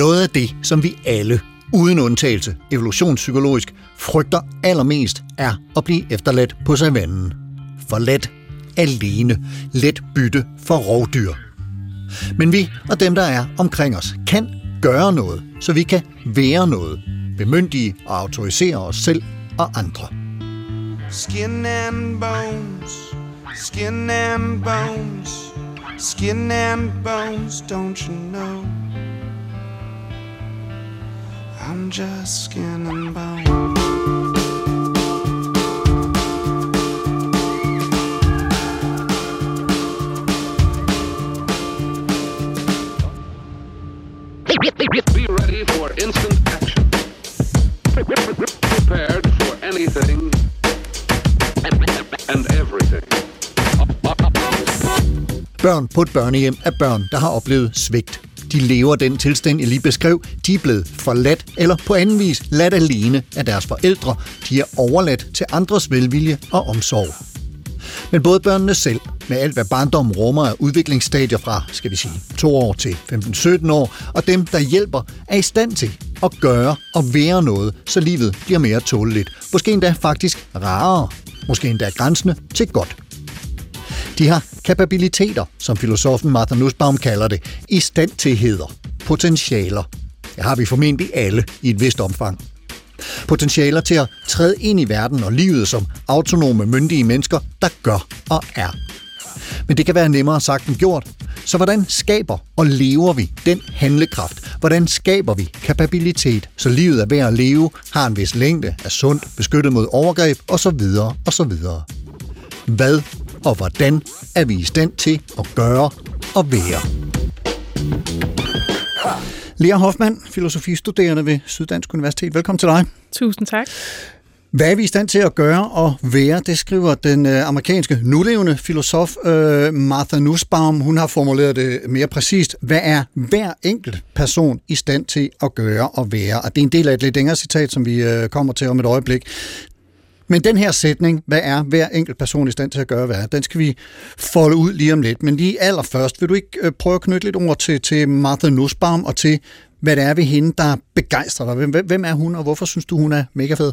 Noget af det, som vi alle, uden undtagelse, evolutionspsykologisk, frygter allermest, er at blive efterladt på savannen. Forladt, alene, let bytte for rovdyr. Men vi og dem, der er omkring os, kan gøre noget, så vi kan være noget, bemyndige og autorisere os selv og andre. Skin and bones, skin and bones, skin and bones, don't you know? I'm just skin and bones. Be ready for instant action. Prepared for anything and everything. Børn på et børnehjem er børn, der har oplevet svigt. De lever den tilstand, jeg lige beskrev. De er blevet forladt eller på anden vis ladt alene af deres forældre. De er overladt til andres velvilje og omsorg. Men både børnene selv, med alt hvad barndommen rummer af udviklingsstadier fra, skal vi sige, 2 år til 15-17 år, og dem, der hjælper, er i stand til at gøre og være noget, så livet bliver mere tåleligt. Måske endda faktisk rarere. Måske endda grænsende til godt. De har kapabiliteter, som filosofen Martha Nussbaum kalder det, i stand til heder, potentialer. Det har vi formentlig alle i et vist omfang. Potentialer til at træde ind i verden og livet som autonome, myndige mennesker, der gør og er. Men det kan være nemmere sagt end gjort. Så hvordan skaber og lever vi den handlekraft? Hvordan skaber vi kapabilitet, så livet er værd at leve, har en vis længde, er sundt, beskyttet mod overgreb osv. osv. Hvad og hvordan er vi i stand til at gøre og være? Lea Hoffmann, filosofistuderende ved Syddansk Universitet. Velkommen til dig. Tusind tak. Hvad er vi i stand til at gøre og være? Det skriver den øh, amerikanske nulevende filosof øh, Martha Nussbaum. Hun har formuleret det mere præcist. Hvad er hver enkelt person i stand til at gøre og være? Og det er en del af et lidt længere citat, som vi øh, kommer til om et øjeblik. Men den her sætning, hvad er hver enkelt person i stand til at gøre hvad, den skal vi folde ud lige om lidt. Men lige allerførst, vil du ikke øh, prøve at knytte lidt ord til, til Martha Nussbaum og til, hvad det er ved hende, der begejstrer dig? Hvem, hvem er hun, og hvorfor synes du, hun er mega fed?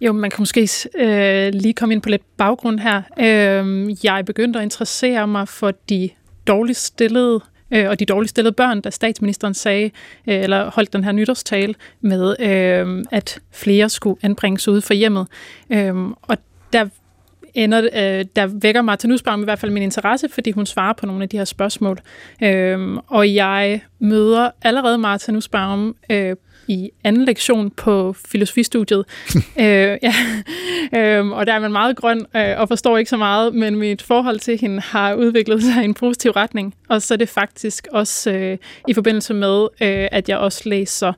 Jo, man kan måske øh, lige komme ind på lidt baggrund her. Øh, jeg begyndte at interessere mig for de dårligt stillede øh, og de dårligt stillede børn, da statsministeren sagde, øh, eller holdt den her nytårstale med, øh, at flere skulle anbringes ude for hjemmet. Øh, og der ender, øh, der vækker Martin Nussbaum i hvert fald min interesse, fordi hun svarer på nogle af de her spørgsmål. Øh, og jeg møder allerede Martin Nussbaum øh, i anden lektion på filosofistudiet. øh, ja. øh, og der er man meget grøn øh, og forstår ikke så meget, men mit forhold til hende har udviklet sig i en positiv retning. Og så er det faktisk også øh, i forbindelse med, øh, at jeg også læser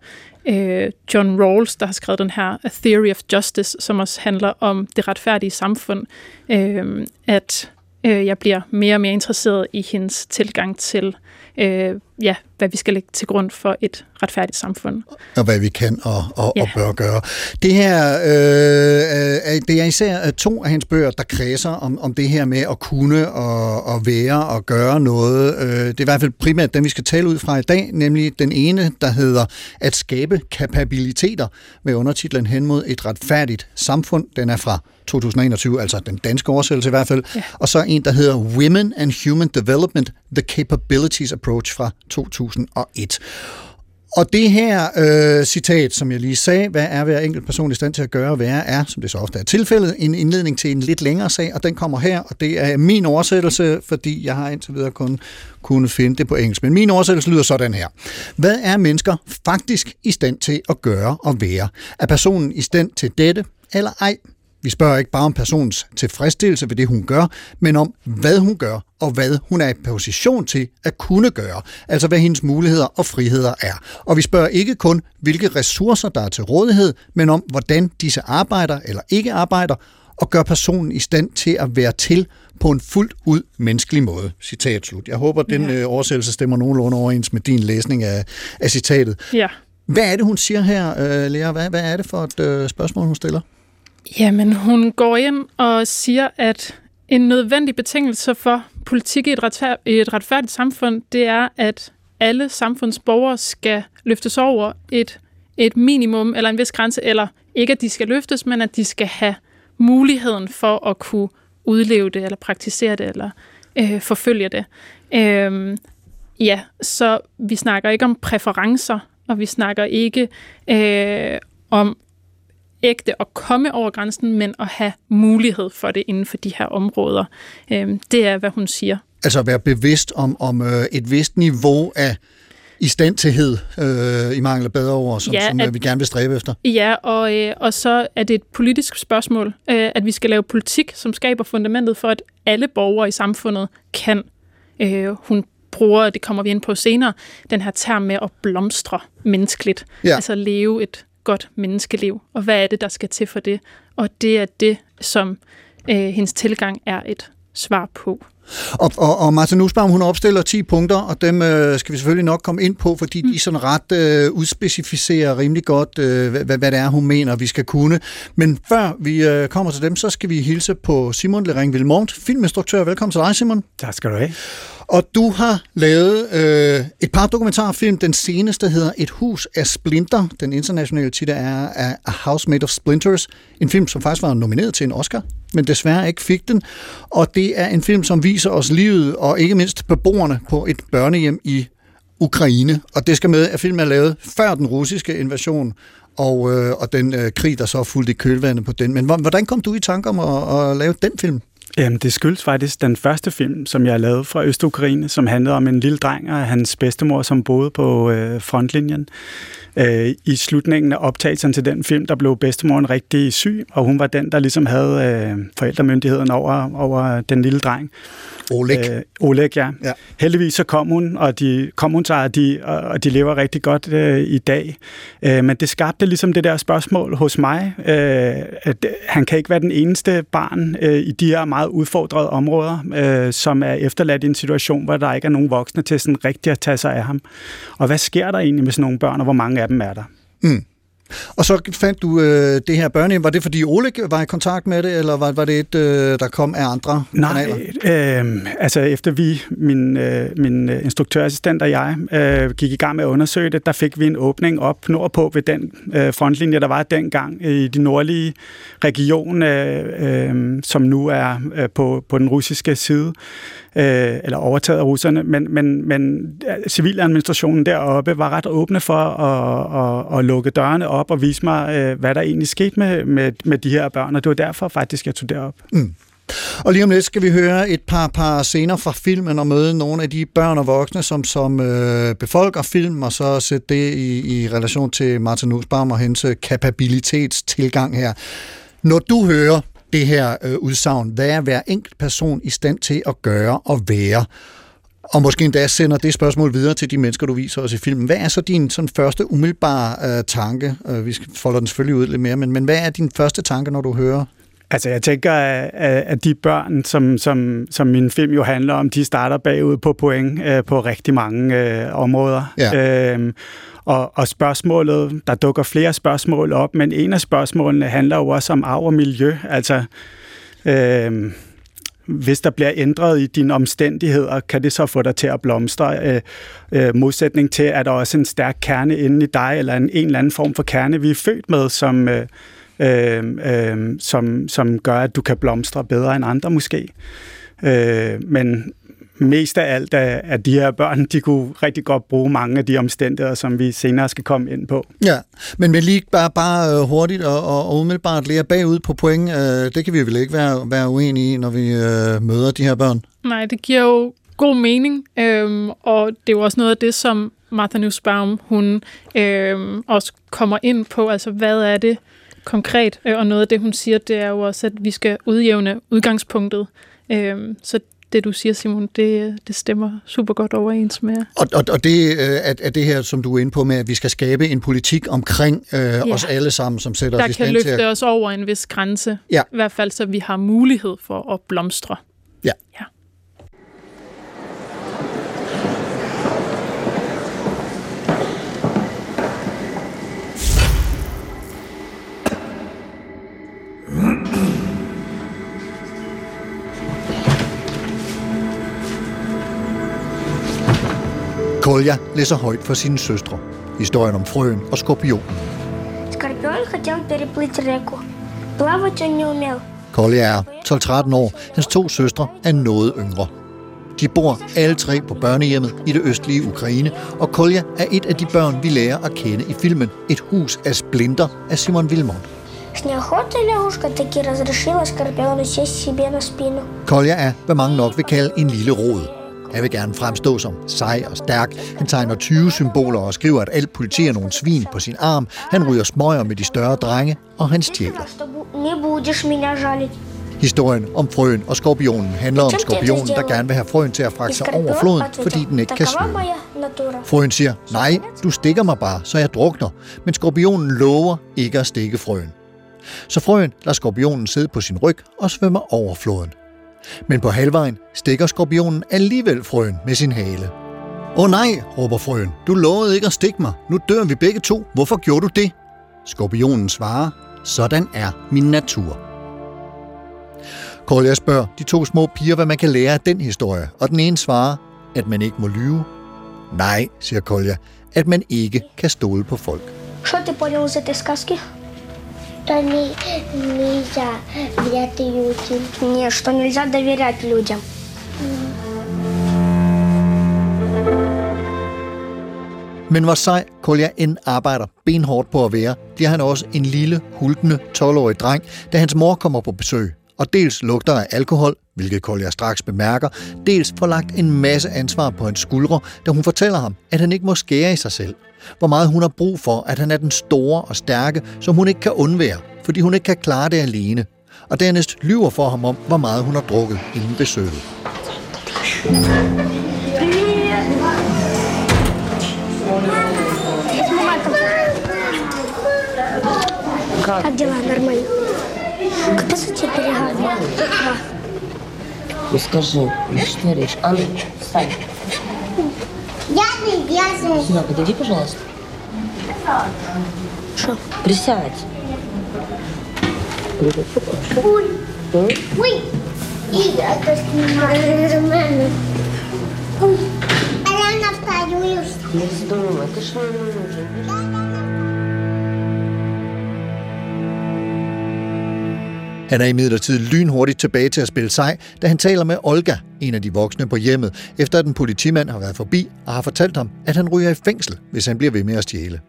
øh, John Rawls, der har skrevet den her A Theory of Justice, som også handler om det retfærdige samfund, øh, at øh, jeg bliver mere og mere interesseret i hendes tilgang til øh, ja, hvad vi skal lægge til grund for et retfærdigt samfund. Og hvad vi kan og, og, ja. og bør gøre. Det her, øh, det er især to af hendes bøger, der kredser om, om det her med at kunne og, og være og gøre noget. Det er i hvert fald primært den, vi skal tale ud fra i dag, nemlig den ene, der hedder At skabe kapabiliteter med undertitlen Hen mod et retfærdigt samfund. Den er fra 2021, altså den danske oversættelse i hvert fald. Ja. Og så en, der hedder Women and Human Development, The Capabilities Approach fra 2001. Og det her øh, citat, som jeg lige sagde, hvad er hver enkelt person i stand til at gøre og være, er, som det så ofte er tilfældet, en indledning til en lidt længere sag, og den kommer her, og det er min oversættelse, fordi jeg har indtil videre kun kunnet finde det på engelsk. Men min oversættelse lyder sådan her. Hvad er mennesker faktisk i stand til at gøre og være? Er personen i stand til dette eller ej? Vi spørger ikke bare om personens tilfredsstillelse ved det, hun gør, men om, hvad hun gør, og hvad hun er i position til at kunne gøre. Altså, hvad hendes muligheder og friheder er. Og vi spørger ikke kun, hvilke ressourcer der er til rådighed, men om, hvordan disse arbejder eller ikke arbejder, og gør personen i stand til at være til på en fuldt ud menneskelig måde. Citat slut. Jeg håber, den Ja. øh, oversættelse stemmer nogenlunde overens med din læsning af, af citatet. Ja. Hvad er det, hun siger her, øh, Lea? Hvad, hvad er det for et øh, spørgsmål, hun stiller? Jamen, hun går ind og siger, at en nødvendig betingelse for politik i et, retfærd, i et retfærdigt samfund, det er, at alle samfundsborgere skal løftes over et, et minimum eller en vis grænse, eller ikke at de skal løftes, men at de skal have muligheden for at kunne udleve det, eller praktisere det, eller øh, forfølge det. Øh, ja, så vi snakker ikke om præferencer, og vi snakker ikke øh, om ægte at komme over grænsen, men at have mulighed for det inden for de her områder. Øhm, det er, hvad hun siger. Altså at være bevidst om, om øh, et vist niveau af i standtillhed, øh, i mangel af bedre ord, som, Ja, som at- at... vi gerne vil stræbe efter. Ja, og, øh, og så er det et politisk spørgsmål, øh, at vi skal lave politik, som skaber fundamentet for, at alle borgere i samfundet kan. Øh, hun bruger, det kommer vi ind på senere, den her term med at blomstre menneskeligt. Ja. Altså leve et godt menneskeliv. Og hvad er det, der skal til for det? Og det er det, som øh, hendes tilgang er et svar på. Og, og, og Martin Nussbaum, hun opstiller 10 punkter, og dem øh, skal vi selvfølgelig nok komme ind på, fordi mm. de sådan ret øh, udspecificerer rimelig godt, øh, hvad, hvad det er, hun mener, vi skal kunne. Men før vi øh, kommer til dem, så skal vi hilse på Simon Lering Vilmont, filminstruktør. Velkommen til dig, Simon. Tak skal du have. Og du har lavet øh, et par dokumentarfilm. Den seneste hedder Et hus af splinter. Den internationale titel er A House Made of Splinters. En film, som faktisk var nomineret til en Oscar, men desværre ikke fik den. Og det er en film, som viser os livet, og ikke mindst beboerne på et børnehjem i Ukraine. Og det skal med, at filmen er lavet før den russiske invasion, og, øh, og den øh, krig, der så fulgte fuldt i kølvandet på den. Men hvordan kom du i tanke om at, at lave den film? Jamen, det skyldes faktisk den første film, som jeg lavede fra Østukraine, som handlede om en lille dreng og hans bedstemor, som boede på øh, frontlinjen. Øh, I slutningen af optagelsen til den film, der blev bedstemoren rigtig syg, og hun var den, der ligesom havde øh, forældremyndigheden over, over den lille dreng. Oleg. Øh, Oleg, ja. Ja. Heldigvis så kom hun, og de kom hun sig, og de, og de lever rigtig godt øh, i dag. Øh, men det skabte ligesom det der spørgsmål hos mig. Øh, at han kan ikke være den eneste barn øh, i de her meget udfordrede områder, øh, som er efterladt i en situation, hvor der ikke er nogen voksne til sådan rigtig at tage sig af ham. Og hvad sker der egentlig med sådan nogle børn, og hvor mange af dem er der? Og så fandt du øh, det her børnehjem. Var det, fordi Oleg var i kontakt med det, eller var, var det et, øh, der kom af andre kanaler? Nej, øh, altså efter vi, min, øh, min øh, instruktørassistent og jeg, øh, gik i gang med at undersøge det, der fik vi en åbning op nordpå ved den øh, frontlinje, der var dengang i de nordlige region, øh, øh, som nu er øh, på, på den russiske side, øh, eller overtaget af russerne, men, men, men civiladministrationen deroppe var ret åbne for at, at, at lukke dørene op og vise mig, øh, hvad der egentlig skete med, med, med de her børn, og det var derfor faktisk, jeg tog derop. Mm. Og lige om lidt skal vi høre et par, par scener fra filmen og møde nogle af de børn og voksne, som, som øh, befolker film, og så sætte det i, i relation til Martin Nussbaum og hendes kapabilitetstilgang her. Når du hører det her øh, udsagn, hvad er hver enkelt person i stand til at gøre og være? Og måske endda sender det spørgsmål videre til de mennesker, du viser os i filmen. Hvad er så din sådan, første umiddelbare øh, tanke? Øh, vi skal folder den selvfølgelig ud lidt mere, men, men hvad er din første tanke, når du hører Altså, jeg tænker, at, at de børn, som, som, som min film jo handler om, de starter bagud på point øh, på rigtig mange øh, områder. Ja. Øhm, og, og spørgsmålet, der dukker flere spørgsmål op, men en af spørgsmålene handler jo også om arv og miljø. Altså, øh, hvis der bliver ændret i dine omstændigheder, kan det så få dig til at blomstre. Øh, øh, modsætning til, at der også er en stærk kerne inde i dig, eller en, en eller anden form for kerne, vi er født med, som, øh, øh, øh som, som gør, at du kan blomstre bedre end andre måske. Øh, men mest af alt er, at de her børn, de kunne rigtig godt bruge mange af de omstændigheder, som vi senere skal komme ind på. Ja, men med lige bare, bare øh, hurtigt og, og, og umiddelbart lære bagud på point, øh, det kan vi vel ikke være, være uenige i, når vi øh, møder de her børn. Nej, det giver jo god mening, øhm, og det er jo også noget af det, som Martha Nussbaum, hun øhm, også kommer ind på, altså hvad er det, konkret. Øh, Og noget af det, hun siger, det er jo også, at vi skal udjævne udgangspunktet. Øh, Så det, du siger, Simon, det, det stemmer super godt overens med... Og, og, og det øh, er, er det her, som du er inde på med, at vi skal skabe en politik omkring øh, ja. os alle sammen, som sætter Der os i kan stand løfte til at... os over en vis grænse. Ja. I hvert fald, så vi har mulighed for at blomstre. Ja. Ja. Kolja læser højt for sine søstre. Historien om frøen og skorpionen. Скорпион хотел переплыть реку. Плавать он не умел. Kolja er 12-13 år. Hans to søstre er noget yngre. De bor alle tre på børnehjemmet i det østlige Ukraine, og Kolja er et af de børn, vi lærer at kende i filmen Et hus af splinter af Simon Vilmont. С неохотой лягушка таки разрешила Скорпиону сесть себе на спину. Kolja er, hvad mange nok vil kalde en лille rod. Han vil gerne fremstå som sej og stærk. Han tegner 20 symboler og skriver, at alt politi er nogle svin på sin arm. Han ryger smøger med de større drenge, og han stjæler. Historien om frøen og skorpionen handler om skorpionen, der gerne vil have frøen til at fragte sig over floden, fordi den ikke kan svømme. Frøen siger, nej, du stikker mig bare, så jeg drukner. Men skorpionen lover ikke at stikke frøen. Så frøen lader skorpionen sidde på sin ryg og svømmer over floden. Men på halvvejen stikker skorpionen alligevel frøen med sin hale. Åh oh, nej, råber frøen. Du lovede ikke at stikke mig. Nu dør vi begge to. Hvorfor gjorde du det? Skorpionen svarer, sådan er min natur. Kolja spørger de to små piger, hvad man kan lære af den historie, og den ene svarer, at man ikke må lyve. Nej, siger Kolja, at man ikke kan stole på folk. Что ты понял из этой сказки? Что не, нельзя вряд людям. Не, что нельзя доверять людям. Men hvor sej Kolja end arbejder benhårdt på at være, bliver han også en lille, hulkende 12-årig dreng, da hans mor kommer på besøg. Og dels lugter af alkohol, hvilket Kolja straks bemærker, dels får lagt en masse ansvar på hans skuldre, da hun fortæller ham, at han ikke må skære i sig selv. Hvor meget hun har brug for, at han er den store og stærke, som hun ikke kan undvære, fordi hun ikke kan klare det alene. Og dernæst lyver for ham om, hvor meget hun har drukket inden besøget. Как дела? Нормально. Когда за тебя переговорила? Ну скажи, ну что ты орешь? А ну, встань. Я не вязаю. Сюда подойди, пожалуйста. Что? Присядь. Ой. Ой. И это снимаю нормально. Ой. А я на вторую. Не вздумай, ты ж мне нужен. Han er imidlertid lynhurtigt tilbage til at spille sej, da han taler med Olga, en af de voksne på hjemmet, efter at en politimand har været forbi og har fortalt ham, at han ryger i fængsel, hvis han bliver ved med at stjæle.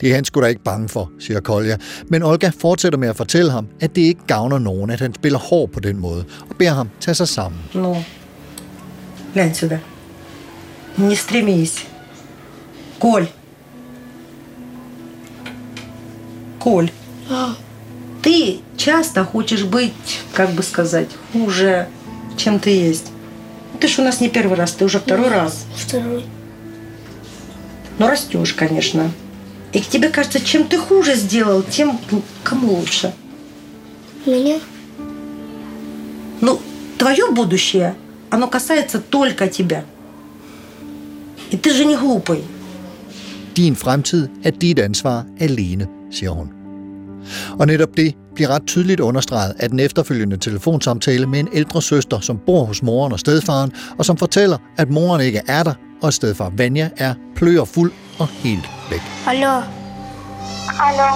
Det er han sgu da ikke bange for, siger Kolja, men Olga fortsætter med at fortælle ham, at det ikke gavner nogen, at han spiller hård på den måde, og beder ham tage sig sammen. Ну, глянь сюда. Не стремись. Коль. Коль. Ты часто хочешь быть, как бы сказать, хуже, чем ты есть. Ты ж у нас не первый раз, ты уже второй раз. Второй. Но растешь, конечно. И тебе кажется, чем ты хуже сделал, тем ну, кому лучше. Меня? Ну, твое будущее, оно касается только тебя. И ты же не глупый. Din fremtid er dit ansvar alene, siger hun. Og netop det bliver ret tydeligt understreget af den efterfølgende telefonsamtale med en ældre søster, som bor hos moren og stedfaren, og som fortæller, at moren ikke er der, og at stedfar Vanja er pløjer fuld og helt væk. Алло. Алло.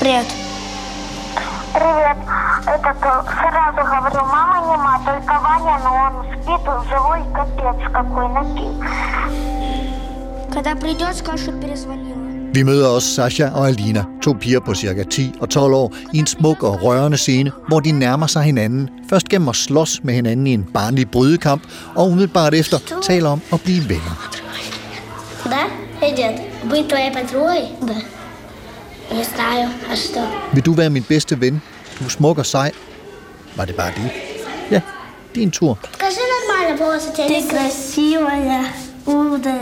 Привет. Привет. Этот, э, сразу говорю, мама нема, только Ваня, но он спит, он живой, капец какой напи. Когда придет, скажешь, что перезвонила. Vi møder også Sasha og Alina, to piger på cirka 10 og 12 år, i en smuk og rørende scene, hvor de nærmer sig hinanden, først gennem at slås med hinanden i en barnlig brydekamp, og umiddelbart efter taler om at blive venner. Да? Эй, дед, быть твоей подругой? Да. Не знаю, а что? Vil du være min bedste ven? Du er smuk og sej. Var det bare det? Ja, din tur. Скажи нормально голос у тебя. Ты красивая, ude.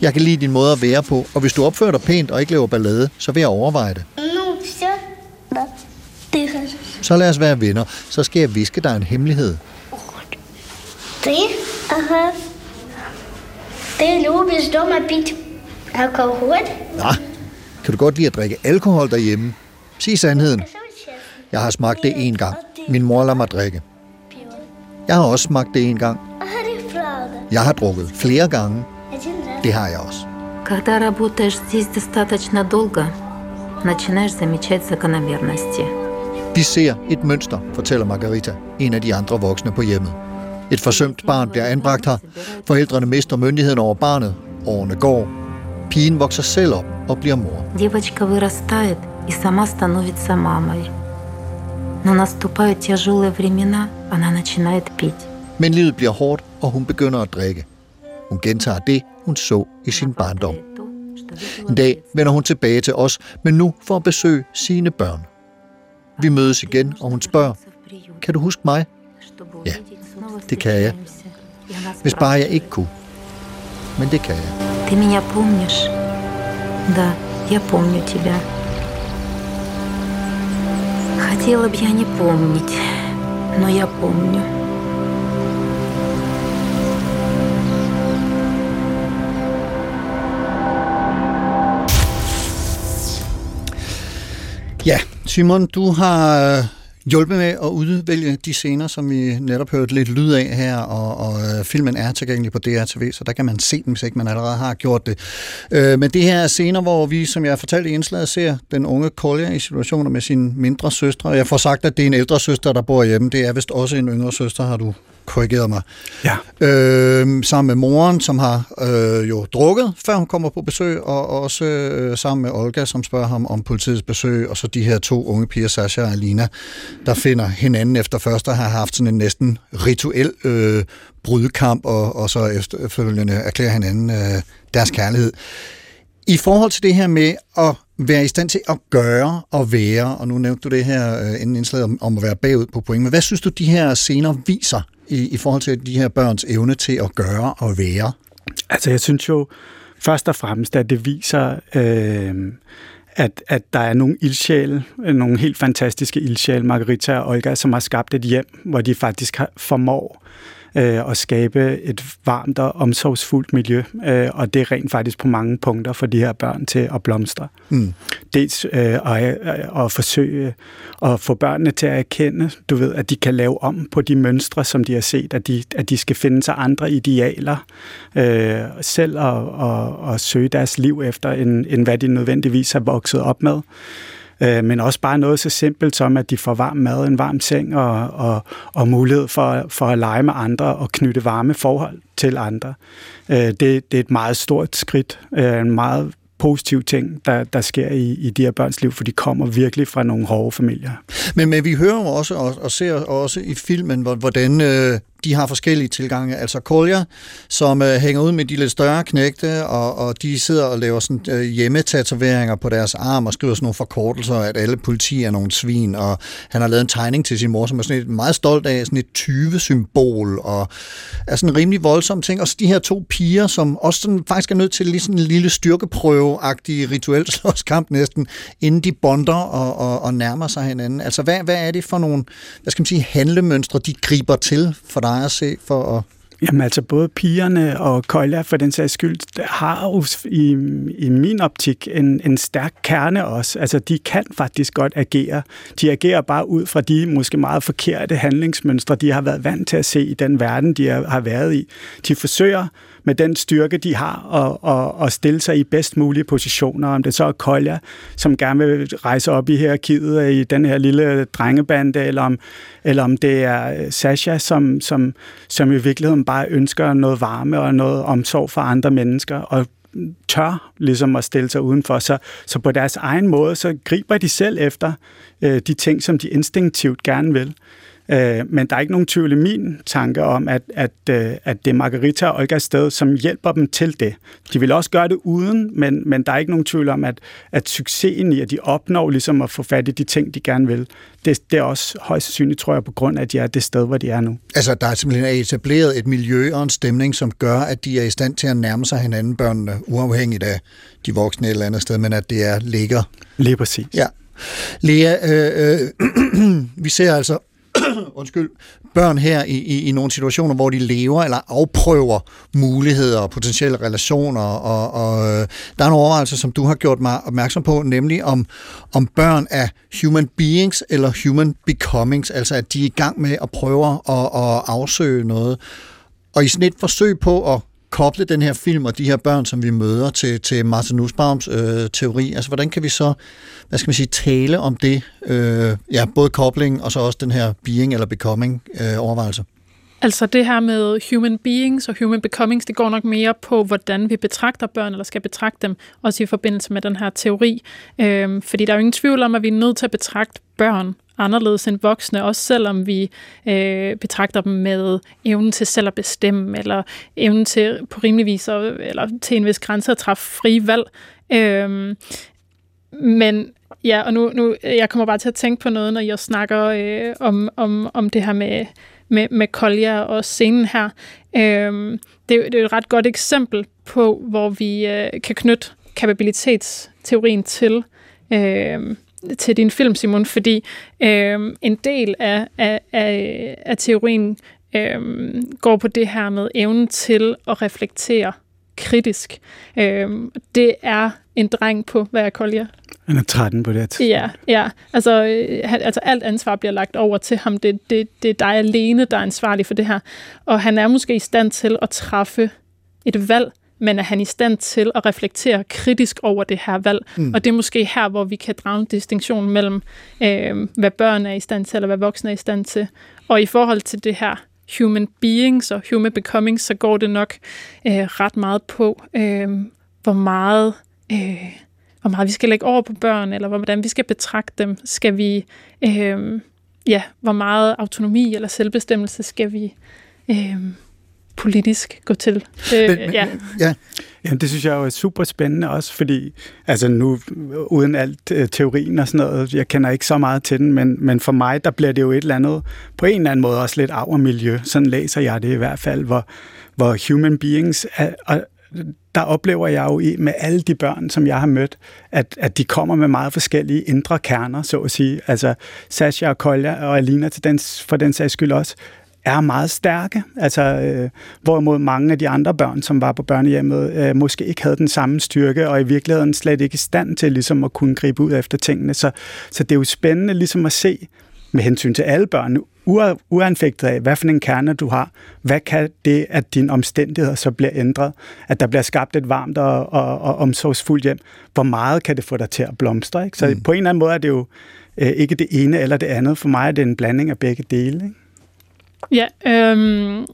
Jeg kan lide din måde at være på, og hvis du opfører dig pænt og ikke laver ballade, så vil jeg overveje det. Nu så. Så lad os være venner. Så skal jeg viske dig en hemmelighed. Det er... Det er nu, hvis du har bit alkohol. Ja, kan du godt lide at drikke alkohol derhjemme? Sig sandheden. Jeg har smagt det en gang. Min mor lader mig drikke. Jeg har også smagt det en gang. Говори правду. Jeg har drukket flere gange. Один раз. Det har jeg også. Когда работаешь здесь достаточно долго, начинаешь замечать закономерности. Vi ser et mønster, fortæller Margarita, en af de andre voksne på hjemmet. Et forsømt barn bliver anbragt her. Forældrene mister myndigheden over barnet. Årene går. Pigen vokser selv op og bliver mor. Девочка вырастает и сама становится мамой. Но наступают тяжелые времена, она начинает пить. Men livet bliver hårdt, og hun begynder at drikke. Hun gentager det, hun så i sin barndom. En dag vender hun tilbage til os, men nu for at besøge sine børn. Vi mødes igen, og hun spørger, kan du huske mig? Ja, det kan jeg. Hvis bare jeg ikke kunne. Men det kan jeg. Ты меня помнишь? Да, я помню тебя. Хотела бы я не помнить, но я помню. Ja, Simon, du har øh, hjulpet med at udvælge de scener, som vi netop hørte lidt lyd af her, og, og øh, filmen er tilgængelig på DRTV, så der kan man se den, hvis ikke man allerede har gjort det. Øh, men det her er scener, hvor vi, som jeg fortalte i indslaget, ser den unge Kolja i situationer med sin mindre søstre. Jeg får sagt, at det er en ældre søster, der bor hjemme. Det er vist også en yngre søster, har du korrigeret mig. Ja. Øh, sammen med moren, som har øh, jo drukket, før hun kommer på besøg, og også øh, sammen med Olga, som spørger ham om politiets besøg, og så de her to unge piger, Sasha og Alina, der finder hinanden efter først at have haft sådan en næsten rituel øh, brudkamp, og, og så efterfølgende erklærer hinanden øh, deres kærlighed. I forhold til det her med at være i stand til at gøre og være, og nu nævnte du det her øh, inden indslaget om, om at være bagud på point, men hvad synes du, de her scener viser i, i forhold til de her børns evne til at gøre og være? Altså, jeg synes jo først og fremmest, at det viser, øh, at, at der er nogle ildsjæle, nogle helt fantastiske ildsjæle, Margarita og Olga, som har skabt et hjem, hvor de faktisk har, formår øh, at skabe et varmt og omsorgsfuldt miljø, øh, og det er rent faktisk på mange punkter for de her børn til at blomstre. Mm. Dels øh, at, at forsøge at få børnene til at erkende, du ved, at de kan lave om på de mønstre, som de har set, at de, at de skal finde sig andre idealer øh, selv og, og, og søge deres liv efter, end, end hvad de nødvendigvis har vokset op med øh, men også bare noget så simpelt som, at de får varm mad, en varm seng og, og, og mulighed for, for at lege med andre og knytte varme forhold til andre. Øh, det, det er et meget stort skridt, øh, en meget positiv ting, der, der sker i, i de her børns liv, for de kommer virkelig fra nogle hårde familier. Men, men vi hører jo også og, og ser også i filmen, hvordan øh, de har forskellige tilgange. Altså Kolja, som øh, hænger ud med de lidt større knægte, og, og de sidder og laver sådan, øh, hjemmetatoveringer på deres arm og skriver sådan nogle forkortelser, at alle politi er nogle svin, og han har lavet en tegning til sin mor, som er sådan et, meget stolt af, sådan et 20-symbol, og er sådan en rimelig voldsom ting. Og så de her to piger, som også sådan, faktisk er nødt til lige sådan en lille styrkeprøve-agtig rituel slåskamp næsten, inden de bonder og, og, og nærmer sig hinanden. Altså, hvad, hvad er det for nogle, hvad skal man sige, handlemønstre, de griber til for dig at se for at Jamen altså både pigerne og Køjla for den sags skyld har jo i, i min optik en, en stærk kerne også. Altså de kan faktisk godt agere. De agerer bare ud fra de måske meget forkerte handlingsmønstre, de har været vant til at se i den verden, de har været i. De forsøger med den styrke, de har, og, og, og stille sig i bedst mulige positioner. Om det så er Kolja, som gerne vil rejse op i hierarkiet i den her lille drengebande, eller om, eller om det er Sasha, som, som, som i virkeligheden bare ønsker noget varme og noget omsorg for andre mennesker, og tør ligesom at stille sig udenfor. Så, så på deres egen måde, så griber de selv efter øh, de ting, som de instinktivt gerne vil. Øh, men der er ikke nogen tvivl i min tanke om, at, at, øh, at det er Margarita og Olgas sted, som hjælper dem til det. De vil også gøre det uden, men, men der er ikke nogen tvivl om, at, at succesen i, at de opnår ligesom at få fat i de ting, de gerne vil, det, det er også højst sandsynligt, tror jeg, på grund af, at de er det sted, hvor de er nu. Altså, der er simpelthen etableret et miljø og en stemning, som gør, at de er i stand til at nærme sig hinanden, børnene, uafhængigt af de voksne et eller andet sted, men at det er ligger. Lige præcis. Ja. Lea, øh, øh, vi ser altså undskyld, børn her i, i, i nogle situationer, hvor de lever eller afprøver muligheder og potentielle relationer, og, og øh, der er nogle overvejelser, som du har gjort mig opmærksom på, nemlig om, om børn er human beings eller human becomings, altså at de er i gang med at prøve at, at afsøge noget. Og i sådan et forsøg på at koble den her film og de her børn, som vi møder til, til Martin Nussbaums øh, teori, altså hvordan kan vi så, hvad skal man sige, tale om det, øh, ja, både kobling og så også den her being eller becoming øh, overvejelse? Altså det her med human beings og human becomings, det går nok mere på, hvordan vi betragter børn, eller skal betragte dem, også i forbindelse med den her teori. Øhm, fordi der er jo ingen tvivl om, at vi er nødt til at betragte børn anderledes end voksne, også selvom vi øh, betragter dem med evnen til selv at bestemme, eller evnen til på rimelig vis, eller til en vis grænse at træffe frie valg. Øhm, men ja, og nu, nu, jeg kommer bare til at tænke på noget, når jeg snakker øh, om, om, om det her med, med, med Kolja og scenen her. Øhm, det, det er et ret godt eksempel på, hvor vi øh, kan knytte kapabilitetsteorien til øh, til din film, Simon, fordi øh, en del af, af, af, af teorien øh, går på det her med evnen til at reflektere kritisk. Øh, det er en dreng på, hvad jeg kolder Han er 13 på det Ja, ja. Altså, øh, altså alt ansvar bliver lagt over til ham. Det, det, det er dig alene, der er ansvarlig for det her. Og han er måske i stand til at træffe et valg, men er han i stand til at reflektere kritisk over det her valg. Mm. Og det er måske her, hvor vi kan drage en distinktion mellem, øh, hvad børn er i stand til, eller hvad voksne er i stand til. Og i forhold til det her human beings og human becoming, så går det nok øh, ret meget på, øh, hvor meget... Øh, hvor meget vi skal lægge over på børn, eller hvordan vi skal betragte dem. Skal vi, øh, ja, hvor meget autonomi eller selvbestemmelse skal vi øh, politisk gå til. Øh, men, ja. ja. Jamen, det synes jeg jo er super spændende også, fordi altså nu, uden alt øh, teorien og sådan noget, jeg kender ikke så meget til den, men, men for mig, der bliver det jo et eller andet, på en eller anden måde også lidt miljø. Sådan læser jeg det i hvert fald, hvor, hvor human beings er, og der oplever jeg jo i, med alle de børn, som jeg har mødt, at, at de kommer med meget forskellige indre kerner, så at sige. Altså Sasha og Kolja og Alina til den, for den sags skyld også, er meget stærke. Altså, øh, hvorimod mange af de andre børn, som var på børnehjemmet, øh, måske ikke havde den samme styrke, og i virkeligheden slet ikke i stand til ligesom at kunne gribe ud efter tingene. Så, så det er jo spændende ligesom at se, med hensyn til alle børn, uanfægtet af, hvad for en kerne du har, hvad kan det, at dine omstændigheder så bliver ændret, at der bliver skabt et varmt og, og, og omsorgsfuldt hjem, hvor meget kan det få dig til at blomstre? Ikke? Så mm. på en eller anden måde er det jo øh, ikke det ene eller det andet. For mig er det en blanding af begge dele. Ikke? Ja, øhm,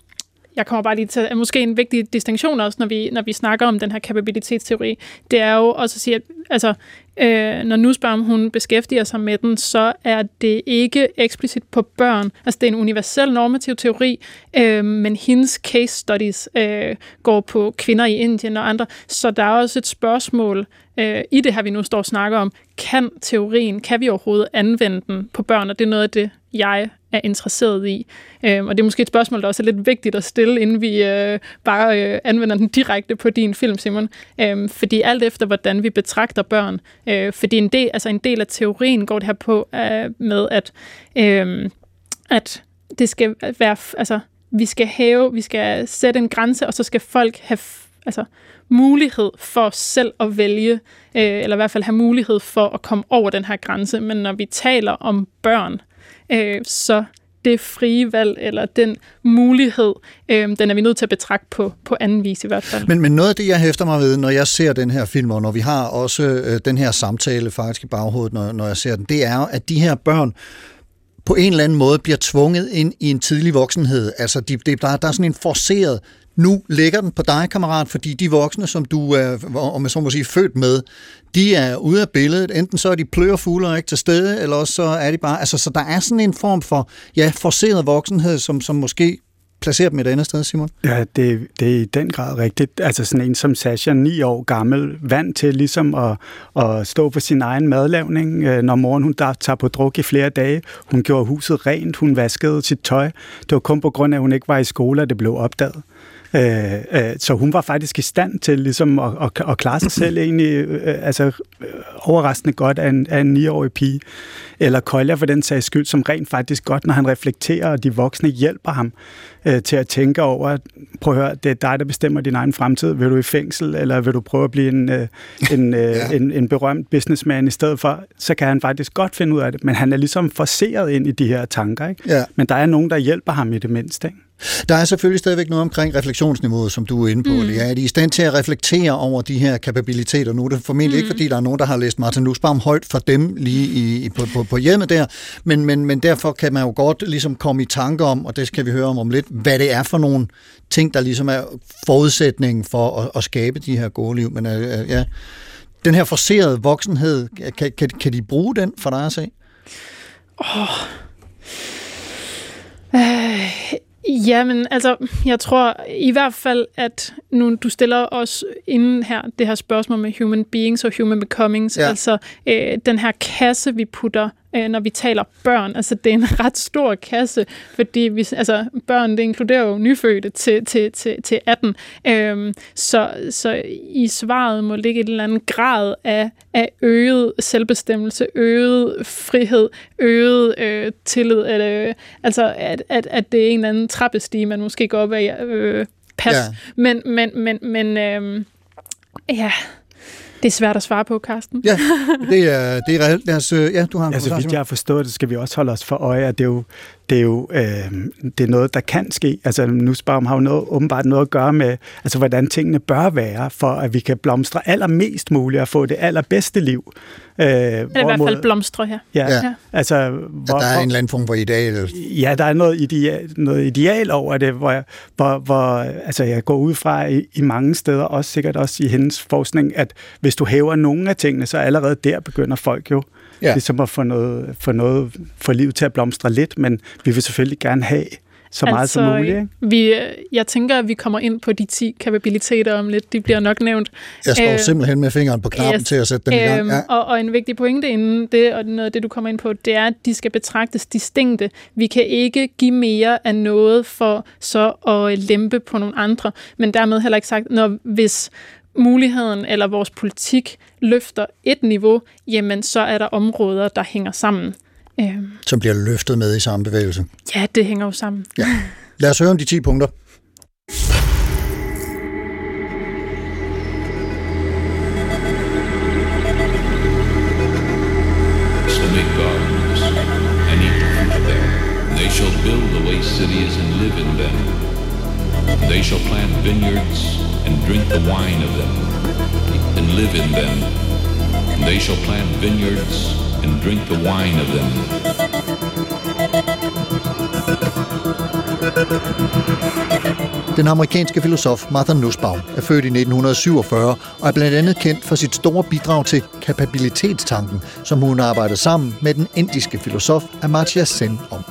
jeg kommer bare lige til, at måske en vigtig distinktion også, når vi, når vi snakker om den her kapabilitetsteori, det er jo også at sige, at altså, øh, når Nussbaum hun beskæftiger sig med den, så er det ikke eksplicit på børn. Altså det er en universel normativ teori, øh, men hendes case studies øh, går på kvinder i Indien og andre, så der er også et spørgsmål øh, i det her, vi nu står og snakker om. Kan teorien, kan vi overhovedet anvende den på børn? Og det er noget af det, jeg er interesseret i. Øh, og det er måske et spørgsmål, der også er lidt vigtigt at stille, inden vi øh, bare øh, anvender den direkte på din film, Simon. Øh, fordi alt efter, hvordan vi betragter børn, øh, fordi en del, altså en del af teorien går det her på øh, med, at, øh, at det skal være, altså vi skal hæve, vi skal sætte en grænse, og så skal folk have altså, mulighed for selv at vælge, øh, eller i hvert fald have mulighed for at komme over den her grænse. Men når vi taler om børn, øh, så det frie valg, eller den mulighed, øh, den er vi nødt til at betragte på, på anden vis i hvert fald. Men, men noget af det, jeg hæfter mig ved, når jeg ser den her film, og når vi har også øh, den her samtale faktisk i baghovedet, når, når jeg ser den, det er at de her børn på en eller anden måde bliver tvunget ind i en tidlig voksenhed. Altså, de, de, der, der er sådan en forceret nu ligger den på dig, kammerat, fordi de voksne, som du er, om jeg så må sige, født med, de er ude af billedet. Enten så er de plørefugle og ikke til stede, eller også så er de bare... Altså, så der er sådan en form for, ja, forceret voksenhed, som, som måske placerer dem et andet sted, Simon? Ja, det, det er i den grad rigtigt. Altså sådan en som Sasha, ni år gammel, vant til ligesom at, at stå på sin egen madlavning, øh, når moren hun tager på druk i flere dage. Hun gjorde huset rent, hun vaskede sit tøj. Det var kun på grund af, at hun ikke var i skole, at det blev opdaget. Øh, øh, så hun var faktisk i stand til ligesom at, at, at klare sig selv egentlig øh, altså, øh, overraskende godt af en, af en 9-årig pige. Eller Kolja for den sags skyld, som rent faktisk godt, når han reflekterer, og de voksne hjælper ham øh, til at tænke over, prøv at høre, det er dig, der bestemmer din egen fremtid. Vil du i fængsel, eller vil du prøve at blive en, øh, en, øh, ja. en, en berømt businessman i stedet for? Så kan han faktisk godt finde ud af det, men han er ligesom forseret ind i de her tanker. Ikke? Ja. Men der er nogen, der hjælper ham i det mindste. Ikke? Der er selvfølgelig stadigvæk noget omkring refleksionsniveauet, som du er inde på. Mm. Ja, er de i stand til at reflektere over de her kapabiliteter? Nu er det formentlig mm. ikke, fordi der er nogen, der har læst Martin Nussbaum højt for dem lige i, på, på, på hjemmet der, men, men, men derfor kan man jo godt ligesom komme i tanke om, og det skal vi høre om om lidt, hvad det er for nogle ting, der ligesom er forudsætningen for at, at skabe de her gode liv. Men uh, ja, den her forserede voksenhed, kan, kan, kan de bruge den for dig at se? Åh... Oh. Øh, Jamen, altså, jeg tror i hvert fald, at nu du stiller os inden her det her spørgsmål med human beings og human becomings, ja. altså øh, den her kasse, vi putter øh, når vi taler børn. Altså, det er en ret stor kasse, fordi vi, altså, børn, det inkluderer jo nyfødte til, til, til, til 18. Øhm, så, så i svaret må ligge et eller andet grad af, af øget selvbestemmelse, øget frihed, øget øh, tillid. Eller, øh, altså, at, at, at det er en eller anden trappestige, man måske går op ad. Øh, pas. Ja. Men, men, men, men øh, ja... Det er svært at svare på, Karsten. Ja, det er, det er reelt. Lad os, øh, ja, du har en altså, hvis jeg har forstået det, skal vi også holde os for øje, at det er jo, det er jo øh, det er noget, der kan ske. Altså, Nussbaum har jo noget, åbenbart noget at gøre med, altså, hvordan tingene bør være, for at vi kan blomstre allermest muligt og få det allerbedste liv. Øh, eller i hvert fald blomstre her. Ja, ja. altså... Hvor, der er en eller anden form for ideal. Ja, der er noget ideal, noget ideal over det, hvor, jeg, hvor, hvor altså, jeg går ud fra i, i mange steder, også sikkert også i hendes forskning, at hvis du hæver nogle af tingene, så allerede der begynder folk jo ja. ligesom at få noget, få noget for livet til at blomstre lidt, men vi vil selvfølgelig gerne have så meget altså, som muligt. Ikke? Vi, jeg tænker, at vi kommer ind på de 10 kapabiliteter om lidt. De bliver nok nævnt. Jeg står øh, simpelthen med fingeren på knappen yes, til at sætte dem øh, i gang. Øhm, ja. Og, og en vigtig pointe inden det, og noget af det, du kommer ind på, det er, at de skal betragtes distinkte. Vi kan ikke give mere af noget for så at lempe på nogle andre, men dermed heller ikke sagt, når hvis muligheden eller vores politik løfter et niveau, jamen så er der områder, der hænger sammen. Øhm. Som bliver løftet med i samme bevægelse. Ja, det hænger jo sammen. Ja. Lad os høre om de 10 punkter. They shall build the waste cities and live in them. They shall plant vineyards and drink the wine of them, and live in them. They shall plant vineyards and drink the wine of them. Den amerikanske filosof Martha Nussbaum er født i 1947 og er blandt andet kendt for sit store bidrag til kapabilitetstanken, som hun arbejdede sammen med den indiske filosof Amartya Sen om.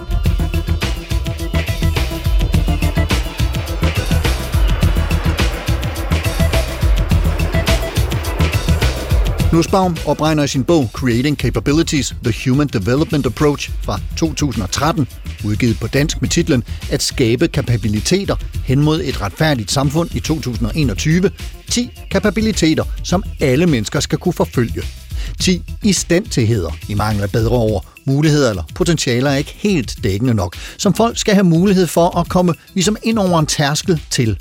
Nussbaum opregner i sin bog Creating Capabilities, The Human Development Approach fra 2013, udgivet på dansk med titlen At skabe kapabiliteter hen mod et retfærdigt samfund i 2021, 10 kapabiliteter, som alle mennesker skal kunne forfølge. 10 istandtigheder, i mangel af bedre ord, muligheder eller potentialer er ikke helt dækkende nok, som folk skal have mulighed for at komme ligesom ind over en tærskel til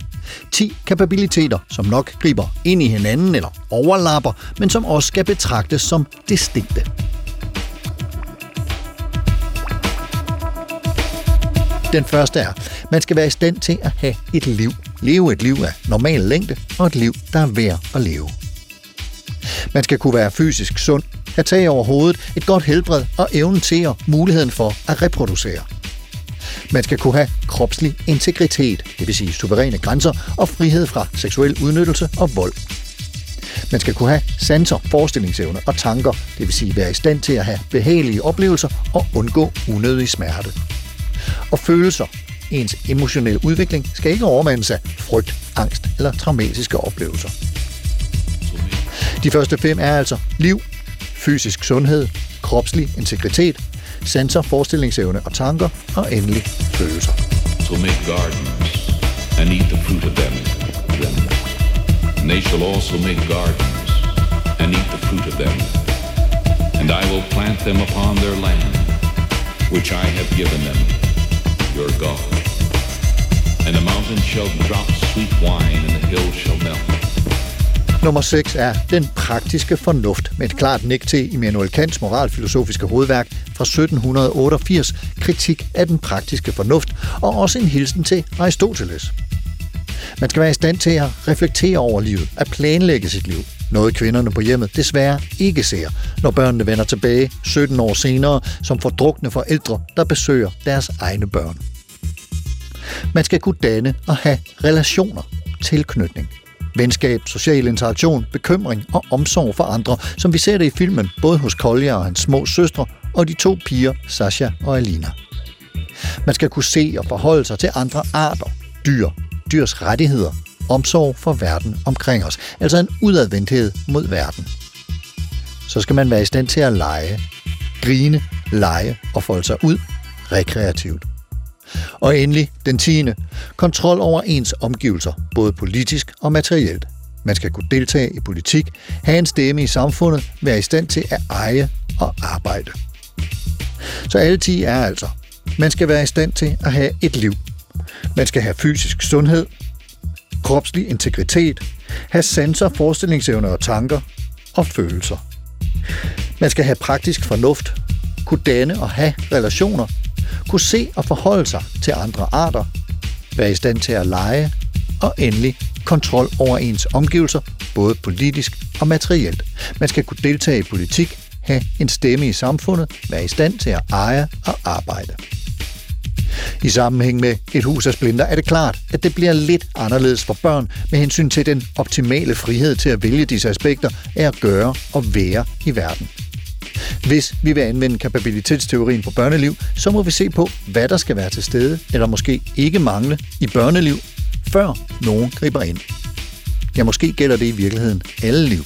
10 kapabiliteter, som nok griber ind i hinanden eller overlapper, men som også skal betragtes som distinkte. Den første er, man skal være i stand til at have et liv. Leve et liv af normal længde og et liv, der er værd at leve. Man skal kunne være fysisk sund, have tag over hovedet, et godt helbred og evnen til og muligheden for at reproducere. Man skal kunne have kropslig integritet, det vil sige suveræne grænser og frihed fra seksuel udnyttelse og vold. Man skal kunne have sanser, forestillingsevne og tanker, det vil sige være i stand til at have behagelige oplevelser og undgå unødig smerte. Og følelser, ens emotionelle udvikling, skal ikke overmandes af frygt, angst eller traumatiske oplevelser. De første fem er altså liv, fysisk sundhed, kropslig integritet, sanser, forestillingsevne og tanker, og endelig følelser. So make gardens and eat the fruit of them. them. And they shall also make gardens and eat the fruit of them. And I will plant them upon their land, which I have given them, your God. And the mountain shall drop sweet wine, and the hill shall melt. Nummer 6 er den praktiske fornuft, med et klart nik til Immanuel Kants moralfilosofiske hovedværk fra 1788, kritik af den praktiske fornuft, og også en hilsen til Aristoteles. Man skal være i stand til at reflektere over livet, at planlægge sit liv. Noget kvinderne på hjemmet desværre ikke ser, når børnene vender tilbage 17 år senere som fordrukne forældre, der besøger deres egne børn. Man skal kunne danne og have relationer, tilknytning, venskab, social interaktion, bekymring og omsorg for andre, som vi ser det i filmen, både hos Kolja og hans små søstre, og de to piger, Sasha og Alina. Man skal kunne se og forholde sig til andre arter, dyr, dyrs rettigheder, omsorg for verden omkring os, altså en udadvendthed mod verden. Så skal man være i stand til at lege, grine, lege og folde sig ud rekreativt. Og endelig den tiende. Kontrol over ens omgivelser, både politisk og materielt. Man skal kunne deltage i politik, have en stemme i samfundet, være i stand til at eje og arbejde. Så alle 10 er altså. Man skal være i stand til at have et liv. Man skal have fysisk sundhed, kropslig integritet, have sanser, forestillingsevner og tanker og følelser. Man skal have praktisk fornuft, kunne danne og have relationer, kunne se og forholde sig til andre arter, være i stand til at lege og endelig kontrol over ens omgivelser, både politisk og materielt. Man skal kunne deltage i politik, have en stemme i samfundet, være i stand til at eje og arbejde. I sammenhæng med et hus af splinter er det klart, at det bliver lidt anderledes for børn med hensyn til den optimale frihed til at vælge disse aspekter af at gøre og være i verden. Hvis vi vil anvende kapabilitetsteorien på børneliv, så må vi se på, hvad der skal være til stede, eller måske ikke mangle i børneliv, før nogen griber ind. Ja, måske gælder det i virkeligheden alle liv.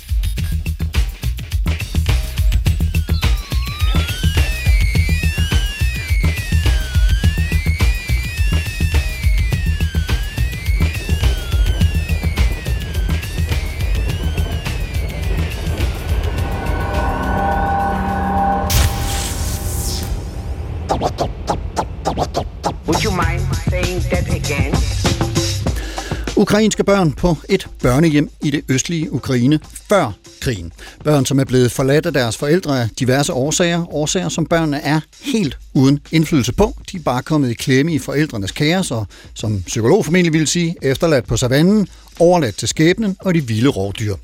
Ukrainske børn på et børnehjem i det østlige Ukraine før krigen. Børn, som er blevet forladt af deres forældre af diverse årsager. Årsager, som børnene er helt uden indflydelse på. De er bare kommet i klemme i forældrenes kaos, og som psykolog formentlig ville sige, efterladt på savannen, overladt til skæbnen og de vilde rovdyr.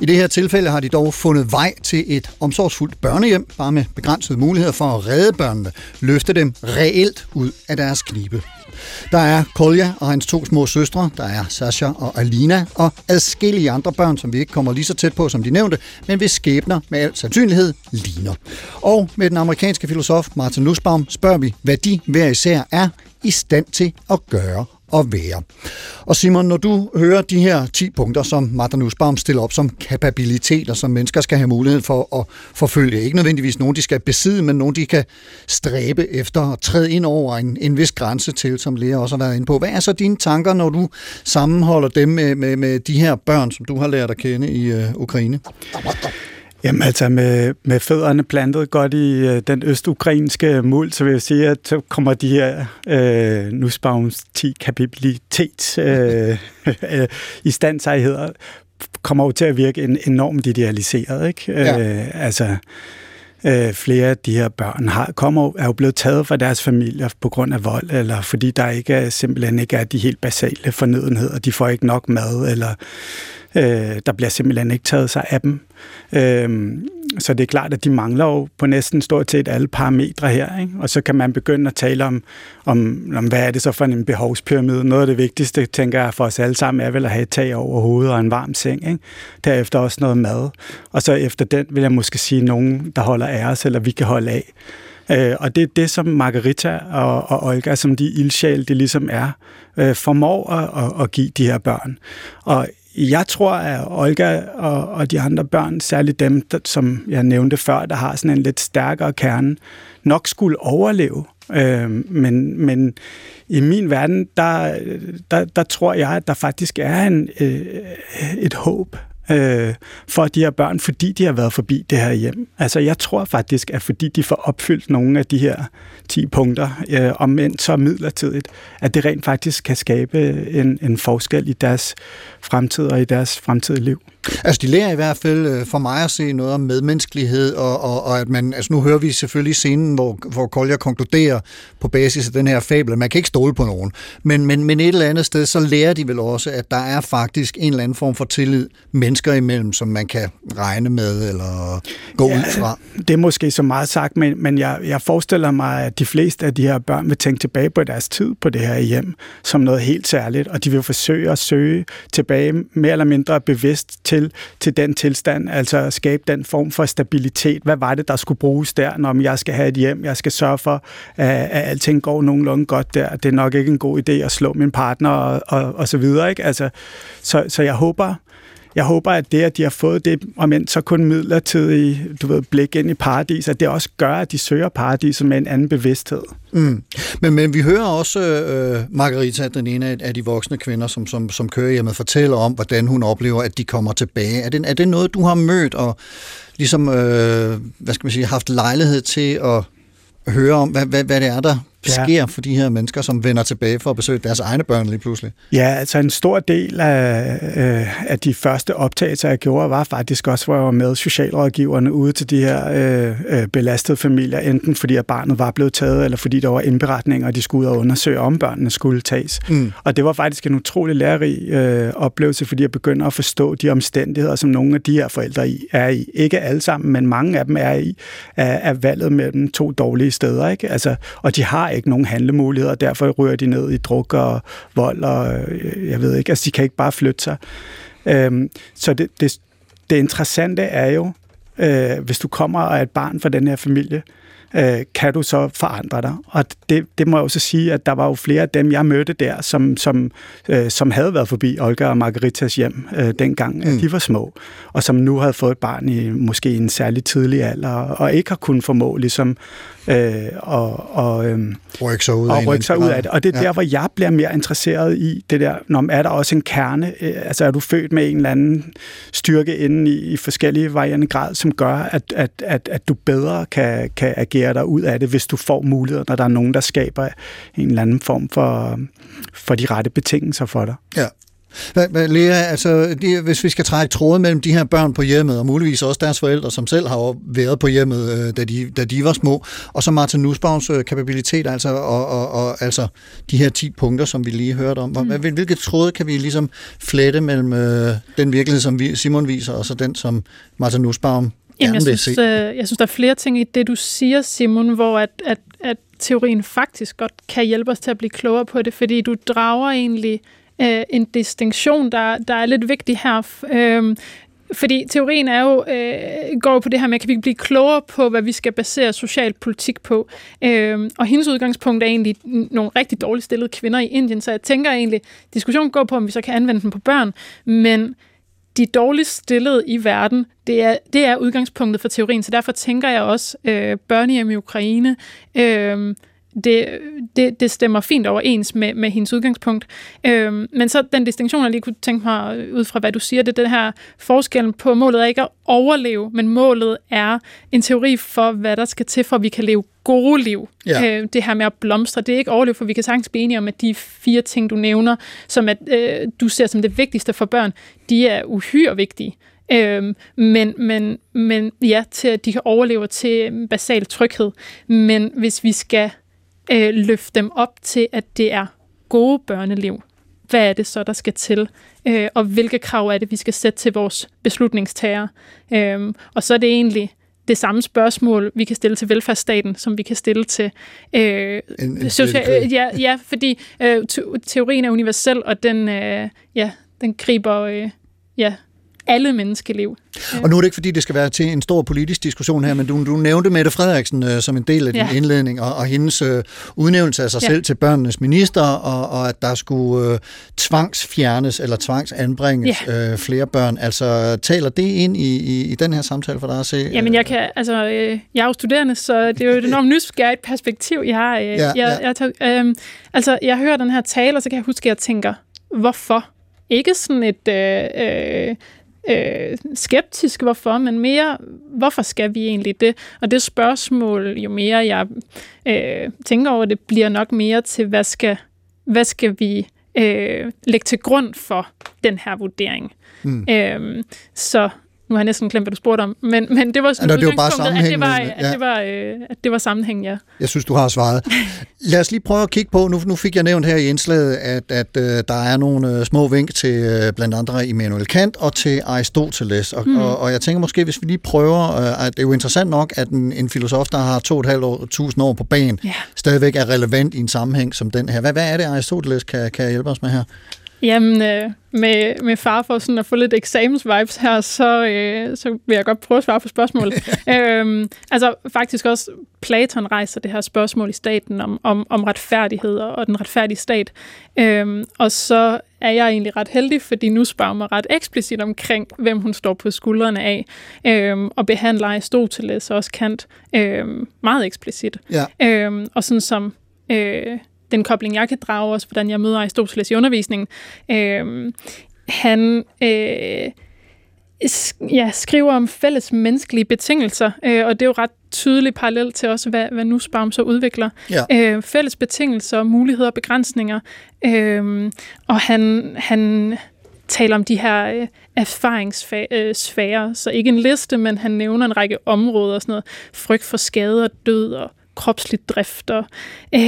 I det her tilfælde har de dog fundet vej til et omsorgsfuldt børnehjem, bare med begrænsede muligheder for at redde børnene, løfte dem reelt ud af deres knibe. Der er Kolja og hans to små søstre, der er Sasha og Alina, og adskillige andre børn, som vi ikke kommer lige så tæt på, som de nævnte, men hvis skæbner med al sandsynlighed ligner. Og med den amerikanske filosof Martin Nussbaum spørger vi, hvad de hver især er i stand til at gøre og være. Og Simon, når du hører de her 10 punkter, som Martin Nussbaum stiller op som kapabiliteter, som mennesker skal have mulighed for at forfølge, ikke nødvendigvis nogen, de skal besidde, men nogen, de kan stræbe efter og træde ind over en, en vis grænse til, som Lea også har været inde på. Hvad er så dine tanker, når du sammenholder dem med, med, med de her børn, som du har lært at kende i øh, Ukraine? Jamen altså med, med fødderne plantet godt i øh, den østukrainske muld, så vil jeg sige, at så kommer de her øh, Nussbaums 10 kapabilitet øh, øh, i standsejheder kommer jo til at virke en, enormt idealiseret. Ikke? Ja. Øh, altså øh, flere af de her børn har, kommer, er jo blevet taget fra deres familier på grund af vold, eller fordi der ikke er, simpelthen ikke er de helt basale fornødenheder. De får ikke nok mad, eller Øh, der bliver simpelthen ikke taget sig af dem. Øh, så det er klart, at de mangler jo på næsten stort set alle parametre her. Ikke? Og så kan man begynde at tale om, om, om, hvad er det så for en behovspyramide. Noget af det vigtigste, tænker jeg, for os alle sammen, er vel at have et tag over hovedet og en varm seng. Ikke? Derefter også noget mad. Og så efter den vil jeg måske sige nogen, der holder af os, eller vi kan holde af. Øh, og det er det, som Margarita og, og Olga, som de ildsjæl, det ligesom er, øh, formår at, at, at give de her børn. Og jeg tror, at Olga og, og de andre børn, særligt dem, der, som jeg nævnte før, der har sådan en lidt stærkere kerne, nok skulle overleve. Øh, men, men i min verden, der, der, der tror jeg, at der faktisk er en, øh, et håb øh, for de her børn, fordi de har været forbi det her hjem. Altså jeg tror faktisk, at fordi de får opfyldt nogle af de her 10 punkter, øh, om end så midlertidigt, at det rent faktisk kan skabe en, en forskel i deres fremtid og i deres fremtidige liv. Altså, de lærer i hvert fald øh, for mig at se noget om medmenneskelighed, og, og, og at man, altså nu hører vi selvfølgelig scenen, hvor, hvor Kolja konkluderer på basis af den her fabel, man kan ikke stole på nogen, men, men, men et eller andet sted, så lærer de vel også, at der er faktisk en eller anden form for tillid mennesker imellem, som man kan regne med, eller gå ja, ud fra. Det er måske så meget sagt, men, men jeg, jeg forestiller mig, at de fleste af de her børn vil tænke tilbage på deres tid på det her hjem, som noget helt særligt, og de vil forsøge at søge tilbage mere eller mindre bevidst til, til den tilstand, altså at skabe den form for stabilitet. Hvad var det, der skulle bruges der, når jeg skal have et hjem, jeg skal sørge for, at, at alting går nogenlunde godt der. Det er nok ikke en god idé at slå min partner og, og, og så videre. Ikke? Altså, så, så jeg håber, jeg håber, at det, at de har fået det, om end så kun midlertidigt, du ved, blik ind i paradis, at det også gør, at de søger paradiset med en anden bevidsthed. Mm. Men, men vi hører også øh, Margarita, den ene af de voksne kvinder, som, som, som kører hjemme, fortælle om, hvordan hun oplever, at de kommer tilbage. Er det, er det noget, du har mødt og ligesom, øh, hvad skal man sige, haft lejlighed til at høre om, hvad, hvad, hvad det er, der sker ja. for de her mennesker, som vender tilbage for at besøge deres egne børn lige pludselig? Ja, altså en stor del af, øh, af de første optagelser, jeg gjorde, var faktisk også, hvor jeg var med socialrådgiverne ude til de her øh, øh, belastede familier, enten fordi at barnet var blevet taget, eller fordi der var indberetninger, og de skulle ud og undersøge, om børnene skulle tages. Mm. Og det var faktisk en utrolig lærerig øh, oplevelse, fordi jeg begynder at forstå de omstændigheder, som nogle af de her forældre i, er i. Ikke alle sammen, men mange af dem er i, er, er valget mellem to dårlige steder. Ikke? Altså, og de har ikke nogen handlemuligheder, og derfor ryger de ned i druk og vold, og øh, jeg ved ikke, altså de kan ikke bare flytte sig. Øhm, så det, det, det interessante er jo, øh, hvis du kommer og er et barn fra den her familie, øh, kan du så forandre dig. Og det, det må jeg også sige, at der var jo flere af dem, jeg mødte der, som, som, øh, som havde været forbi Olga og Margaritas hjem øh, dengang, mm. de var små, og som nu havde fået et barn i måske en særlig tidlig alder, og ikke har kunnet formå ligesom øh, og, og, øh, rykke sig ud, og rykke sig ud af det. Og det er ja. der, hvor jeg bliver mere interesseret i det der, når er der også en kerne, øh, altså er du født med en eller anden styrke inde i, i forskellige varierende grad, som gør, at, at, at, at du bedre kan, kan agere dig ud af det, hvis du får muligheder, når der er nogen, der skaber en eller anden form for, for de rette betingelser for dig. Ja. Lea, altså, de, hvis vi skal trække tråde mellem de her børn på hjemmet, og muligvis også deres forældre, som selv har været på hjemmet, øh, da, de, da de var små, og så Martin Nussbaums øh, kapabilitet, altså, og, og, og, altså de her 10 punkter, som vi lige hørte om. Mm. Hvilke tråde kan vi ligesom flette mellem øh, den virkelighed, som vi, Simon viser, og så den, som Martin Nussbaum Jamen, jeg, synes, øh, jeg synes, der er flere ting i det, du siger, Simon, hvor at, at, at teorien faktisk godt kan hjælpe os til at blive klogere på det, fordi du drager egentlig øh, en distinktion, der, der er lidt vigtig her. Øh, fordi teorien er jo, øh, går jo på det her med, kan vi blive klogere på, hvad vi skal basere social politik på. Øh, og hendes udgangspunkt er egentlig nogle rigtig dårligt stillede kvinder i Indien, så jeg tænker egentlig, diskussionen går på, om vi så kan anvende den på børn, men de dårligst stillede i verden, det er, det er udgangspunktet for teorien, så derfor tænker jeg også øh, børnehjem i Ukraine, øh, det, det, det stemmer fint overens med, med hendes udgangspunkt. Øhm, men så den distinktion, jeg lige kunne tænke mig ud fra, hvad du siger, det er den her forskellen på, målet er ikke at overleve, men målet er en teori for, hvad der skal til, for at vi kan leve gode liv. Ja. Øh, det her med at blomstre, det er ikke overleve, for vi kan sagtens blive enige om, at de fire ting, du nævner, som at, øh, du ser som det vigtigste for børn, de er uhyre vigtige. Øhm, men, men, men ja, til at de kan overleve til basal tryghed. Men hvis vi skal øh, løfte dem op til, at det er gode børneliv, hvad er det så, der skal til, øh, og hvilke krav er det, vi skal sætte til vores beslutningstager. Øh, og så er det egentlig det samme spørgsmål, vi kan stille til velfærdsstaten, som vi kan stille til øh, En- en social, ja, ja, fordi øh, te- teorien er universel, og den, øh, ja, den griber øh, ja, alle menneskeliv. Og nu er det ikke, fordi det skal være til en stor politisk diskussion her, men du, du nævnte Mette Frederiksen øh, som en del af din Ja. indledning, og, og hendes øh, udnævnelse af sig Ja. selv til børnenes minister, og, og at der skulle øh, tvangsfjernes eller tvangsanbringes øh, flere børn. Altså, taler det ind i, i, i den her samtale for dig at se? Jamen, jeg kan, altså, øh, jeg er jo studerende, så det er jo et enormt nysgerrigt perspektiv, jeg har. Øh, Ja, jeg, ja. Jeg, tager, øh, altså, jeg hører den her tale, og så kan jeg huske, at jeg tænker, hvorfor? Ikke sådan et øh, øh, øh, skeptisk hvorfor, men mere, hvorfor skal vi egentlig det? Og det spørgsmål, jo mere jeg øh, tænker over det, bliver nok mere til, hvad skal, hvad skal vi øh, lægge til grund for den her vurdering? Mm. Øhm, så nu har jeg næsten glemt, hvad du spurgte om, men, men det var sådan Ja, det var bare at det var, sammenhængen, at ja. det var, øh, at det var sammenhæng, ja. Jeg synes, du har svaret. Lad os lige prøve at kigge på, nu, nu fik jeg nævnt her i indslaget, at, at øh, der er nogle øh, små vink til øh, blandt andre Immanuel Kant og til Aristoteles. Og, Mm. og, og jeg tænker måske, hvis vi lige prøver, øh, at det er jo interessant nok, at en, en filosof, der har to og et halvt år, tusind år på banen, Ja. stadigvæk er relevant i en sammenhæng som den her. Hvad, hvad er det, Aristoteles kan, kan hjælpe os med her? Jamen, øh, med, med far for sådan at få lidt eksamensvibes her, så, øh, så vil jeg godt prøve at svare på spørgsmålet. øhm, altså faktisk også, Platon rejser det her spørgsmål i staten om, om, om retfærdighed og, den retfærdige stat. Øhm, og så er jeg egentlig ret heldig, fordi nu spørger mig ret eksplicit omkring, hvem hun står på skuldrene af, øhm, og behandler Aristoteles og også Kant øhm, meget eksplicit. Ja. Øhm, og sådan som øh, den kobling, jeg kan drage også, hvordan jeg møder Aristoteles i undervisningen, øh, han øh, ja, skriver om fælles menneskelige betingelser, øh, og det er jo ret tydeligt parallelt til også, hvad, hvad Nussbaum så udvikler. Ja. Øh, fælles betingelser, muligheder og begrænsninger. Øh, og han, han taler om de her øh, erfaringssfærer, så ikke en liste, men han nævner en række områder, sådan noget frygt for skade og død og kropslig drift og øh,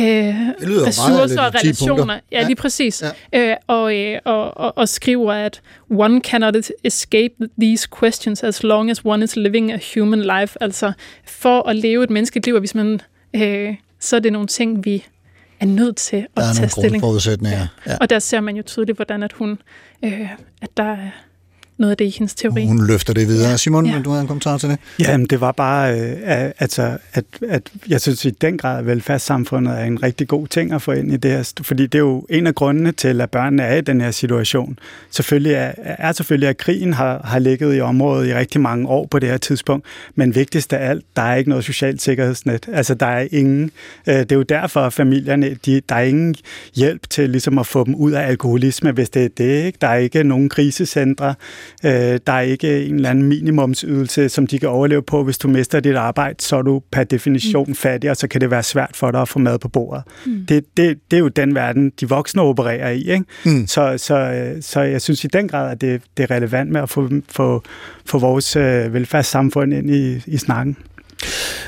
ressourcer og de 10 relationer. punkter. Ja, Ja. lige præcis. Ja. Øh, og, øh, og, og, og skriver, at one cannot escape these questions as long as one is living a human life. Altså, for at leve et menneskeligt liv, hvis man, øh, så er det nogle ting, vi er nødt til at Der er tage nogle stilling. grundforudsætninger. Ja. Og der ser man jo tydeligt, hvordan at hun, øh, at der er noget af det i hendes teori. Hun løfter det videre. Simon, Ja. du har en kommentar til det? Jamen, det var bare, øh, at- altså, at, at jeg synes i den grad, at velfærdssamfundet er en rigtig god ting at få ind i det her, fordi det er jo en af grundene til, at børnene er i den her situation. Selvfølgelig er, er selvfølgelig, at krigen har, har ligget i området i rigtig mange år på det her tidspunkt, men vigtigst af alt, der er ikke noget socialt sikkerhedsnet. Altså, der er ingen, øh, det er jo derfor, at familierne, de, der er ingen hjælp til ligesom at få dem ud af alkoholisme, hvis det er det, ikke? Der er ikke nogen krisecentre, øh, der er ikke en eller anden minimumsydelse, som de kan overleve på. Hvis du mister dit arbejde, så er du per definition mm. fattig, og så kan det være svært for dig at få mad på bordet. Mm. Det, det, det er jo den verden, de voksne opererer i. Ikke? Mm. Så, så, så jeg synes i den grad, at det, det er relevant med at få, få, få vores øh, velfærdssamfund ind i, i snakken.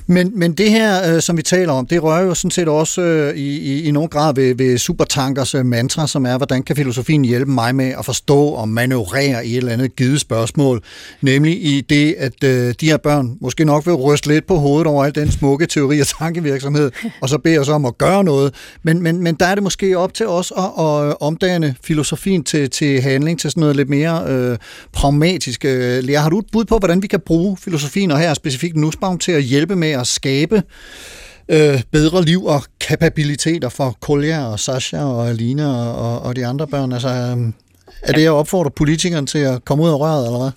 Men, men det her, øh, som vi taler om, det rører jo sådan set også øh, i, i, i nogen grad ved, ved Supertankers øh, mantra, som er, hvordan kan filosofien hjælpe mig med at forstå og manøvrere i et eller andet givet spørgsmål. Nemlig i det, at øh, de her børn måske nok vil ryste lidt på hovedet over al den smukke teori og tankevirksomhed, og så beder os om at gøre noget. Men, men, men der er det måske op til os at, at øh, omdanne filosofien til, til handling, til sådan noget lidt mere øh, pragmatisk. Øh, Lea, har du et bud på, hvordan vi kan bruge filosofien, og her specifikt Nussbaum, til at hjælpe med at skabe øh, bedre liv og kapabiliteter for Kolja og Sasha og Alina og, og, og de andre børn? Altså, øh, er det at opfordre politikerne til at komme ud af røret, eller hvad?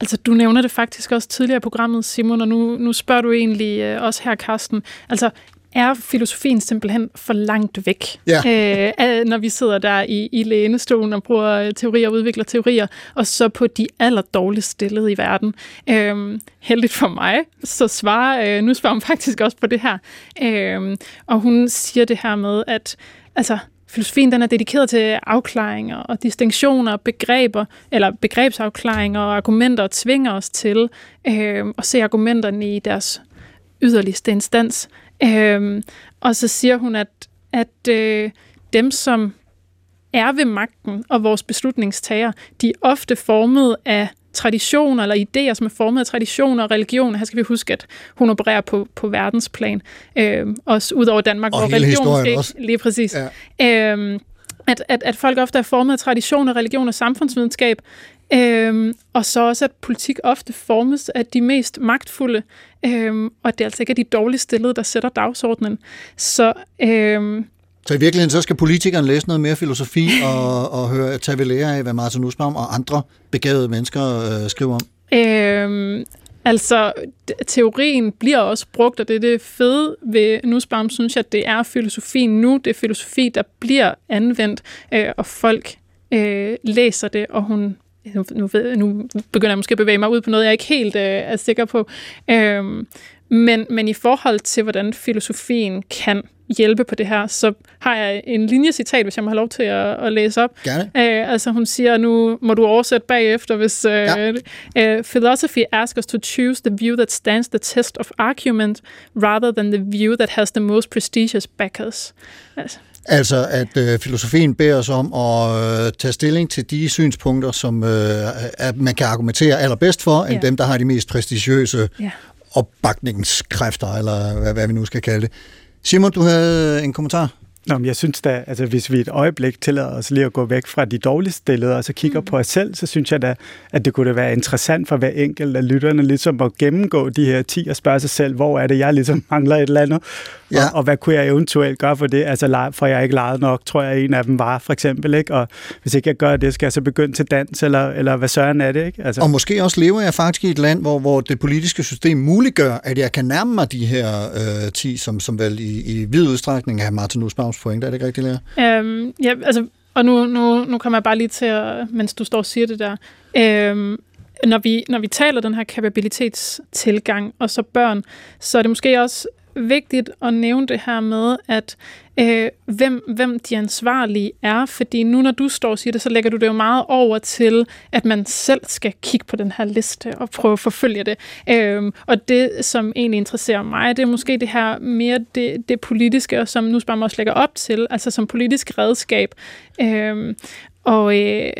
Altså, du nævner det faktisk også tidligere i programmet, Simon, og nu, nu spørger du egentlig øh, også her, Karsten. Altså, er filosofien simpelthen for langt væk, Ja. øh, når vi sidder der i, i lænestolen og bruger teorier og udvikler teorier, og så på de allerdårligst stillede i verden. Øh, heldigt for mig, så svarer øh, nu svarer hun faktisk også på det her. Øh, og hun siger det her med, at altså, filosofien den er dedikeret til afklaringer og distinktioner, begreber, eller begrebsafklaringer og argumenter tvinger os til øh, at se argumenterne i deres yderligste instans. Øh, og så siger hun, at, at øh, dem, som er ved magten og vores beslutningstager, de er ofte formet af traditioner eller idéer, som er formet af traditioner og religioner. Her skal vi huske, at hun opererer på, på verdensplan, øh, også ud over Danmark, Og hvor religion ikke, også. lige præcis. Ja. Øh, at, at, at folk ofte er formet af traditioner, religion og samfundsvidenskab, Øhm, og så også, at politik ofte formes af de mest magtfulde, øhm, og det altså ikke er de dårligt stillede, der sætter dagsordenen. Så øhm, Så i virkeligheden, så skal politikerne læse noget mere filosofi og, og høre, tage ved lære af, hvad Martin Nussbaum og andre begavede mennesker øh, skriver om. Øhm, altså, teorien bliver også brugt, og det er det fede ved Nussbaum, synes jeg, at det er filosofien nu. Det er filosofi, der bliver anvendt, øh, og folk øh, læser det, og hun nu, nu, ved, nu begynder jeg måske at bevæge mig ud på noget, jeg ikke helt øh, er sikker på. Øhm, men, men i forhold til, hvordan filosofien kan hjælpe på det her, så har jeg en linjecitat, hvis jeg må have lov til at, at læse op. Gerne. Øh, altså hun siger, nu må du oversætte bagefter, hvis øh, ja. øh, philosophy asks us to choose the view that stands the test of argument, rather than the view that has the most prestigious backers. Altså, Altså, at øh, filosofien beder os om at øh, tage stilling til de synspunkter, som øh, at man kan argumentere allerbedst for, end Ja. dem, der har de mest prestigiøse Ja. opbakningskræfter, eller hvad, hvad vi nu skal kalde det. Simon, du havde en kommentar? Nå, men jeg synes da, altså hvis vi et øjeblik tillader os lige at gå væk fra de dårligt stillede, og så kigger mm. på os selv, så synes jeg da, at det kunne da være interessant for hver enkelt af lytterne, ligesom at gennemgå de her 10 og spørge sig selv, hvor er det, jeg ligesom mangler et eller andet, Ja. og, og hvad kunne jeg eventuelt gøre for det? Altså, for jeg ikke lejet nok, tror jeg, en af dem var, for eksempel, ikke? Og hvis ikke jeg gør det, skal jeg så begynde til dans, eller, eller hvad søren er det, ikke? Altså, Og måske også lever jeg faktisk i et land, hvor, hvor det politiske system muliggør, at jeg kan nærme mig de her øh, 10, som, som vel i, i vid udstrækning er Martin Nussbaums pointe. Er det ikke rigtigt, Lea? Øhm, ja, altså, og nu, nu, nu kommer jeg bare lige til at, mens du står og siger det der, øhm, når vi, når vi taler den her kapabilitetstilgang, og så børn, så er det måske også vigtigt at nævne det her med, at øh, hvem, hvem de ansvarlige er, fordi nu når du står og siger det, så lægger du det jo meget over til, at man selv skal kigge på den her liste og prøve at forfølge det. Øh, og det, som egentlig interesserer mig, det er måske det her mere det, det politiske, og som nu spørger også lægger op til, altså som politisk redskab. Øh, og øh,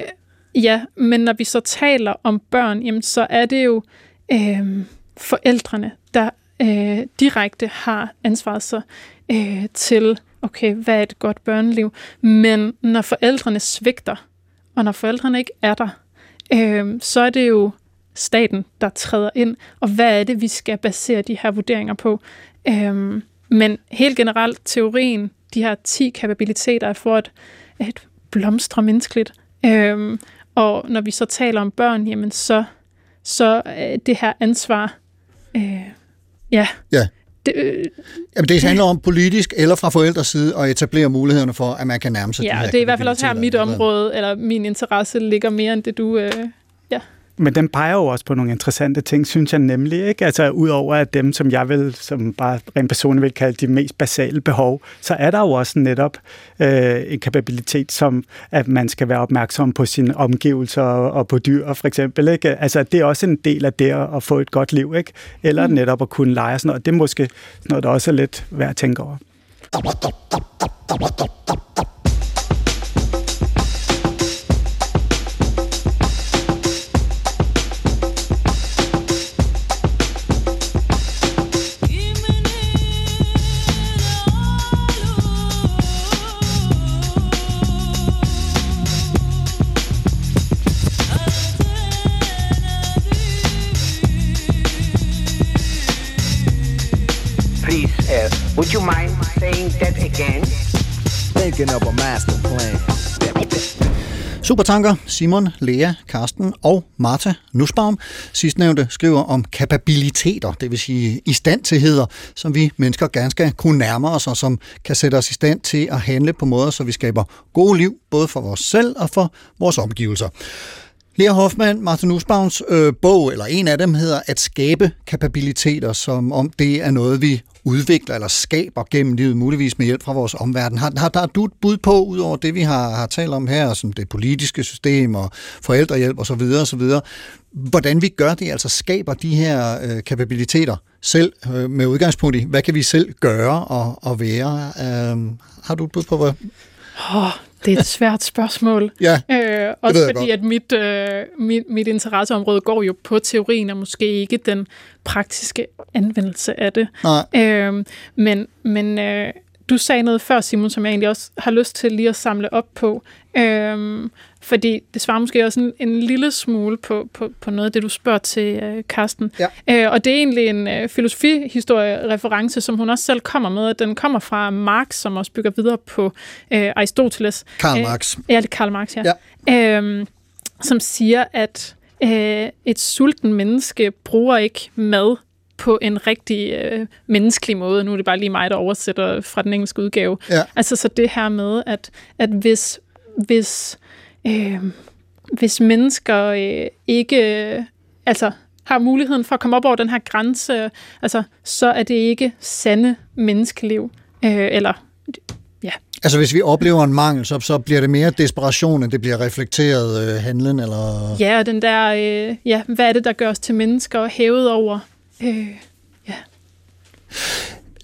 ja, men når vi så taler om børn, jamen så er det jo øh, forældrene, der øh, direkte har ansvaret så øh, til, okay, hvad er et godt børneliv? Men når forældrene svigter, og når forældrene ikke er der, øh, så er det jo staten, der træder ind, og hvad er det, vi skal basere de her vurderinger på? Øh, men helt generelt, teorien, de her 10 kapabiliteter er for at, at blomstre menneskeligt. Øh, og når vi så taler om børn, jamen så, så øh, det her ansvar, øh, ja, Ja. det, øh, Jamen, det handler om politisk eller fra forældres side at etablere mulighederne for, at man kan nærme sig de ja, her det er i hvert fald også her mit område, eller min interesse ligger mere end det du, øh, ja. Men den peger jo også på nogle interessante ting, synes jeg nemlig. Ikke? Altså, udover at dem, som jeg vil, som bare rent personligt vil kalde de mest basale behov, så er der jo også netop øh, en kapabilitet, som at man skal være opmærksom på sine omgivelser og, på dyr, for eksempel. Ikke? Altså, det er også en del af det at, at få et godt liv, ikke? Eller mm. netop at kunne lege og sådan noget. Det er måske noget, der også er lidt værd at tænke over. Would you mind saying that again? Thinking of a master plan. Supertanker, Simon, Lea, Karsten og Martha Nussbaum. Sidstnævnte skriver om kapabiliteter, det vil sige istandtigheder, som vi mennesker gerne skal kunne nærme os, og som kan sætte os i stand til at handle på måder, så vi skaber gode liv, både for vores selv og for vores omgivelser. Lea Hoffmann, Martin Nussbaums øh, bog, eller en af dem, hedder At skabe kapabiliteter, som om det er noget, vi udvikler eller skaber gennem livet, muligvis med hjælp fra vores omverden. Har, har, har du et bud på, ud over det, vi har, har talt om her, som det politiske system og forældrehjælp osv., osv., hvordan vi gør det, altså skaber de her øh, kapabiliteter selv øh, med udgangspunkt i, hvad kan vi selv gøre og, og være? Øh, har du et bud på, hvad, Oh, det er et svært spørgsmål. Ja, øh, også jeg fordi, godt. at mit, øh, mit, mit interesseområde går jo på teorien, og måske ikke den praktiske anvendelse af det. Nej. Øh, men men øh, du sagde noget før, Simon, som jeg egentlig også har lyst til lige at samle op på. Øh, fordi det svarer måske også en, en lille smule på, på, på noget af det, du spørger til, øh, Karsten. Ja. Øh, og det er egentlig en øh, filosofihistorie-reference, som hun også selv kommer med. og Den kommer fra Marx, som også bygger videre på øh, Aristoteles. Karl Øh, Marx. Ja, det er Karl Marx, ja. ja. Øhm, som siger, at øh, et sulten menneske bruger ikke mad på en rigtig øh, menneskelig måde. Nu er det bare lige mig, der oversætter fra den engelske udgave. Ja. Altså så det her med, at, at hvis, hvis, øh, hvis mennesker øh, ikke øh, altså, har muligheden for at komme op over den her grænse, altså, så er det ikke sande menneskeliv. Øh, eller ja, Altså hvis vi oplever en mangel, så, så bliver det mere desperation, end det bliver reflekteret øh, handlen, eller... Ja, og den der, øh, ja, hvad er det, der gør os til mennesker hævet over? Øh,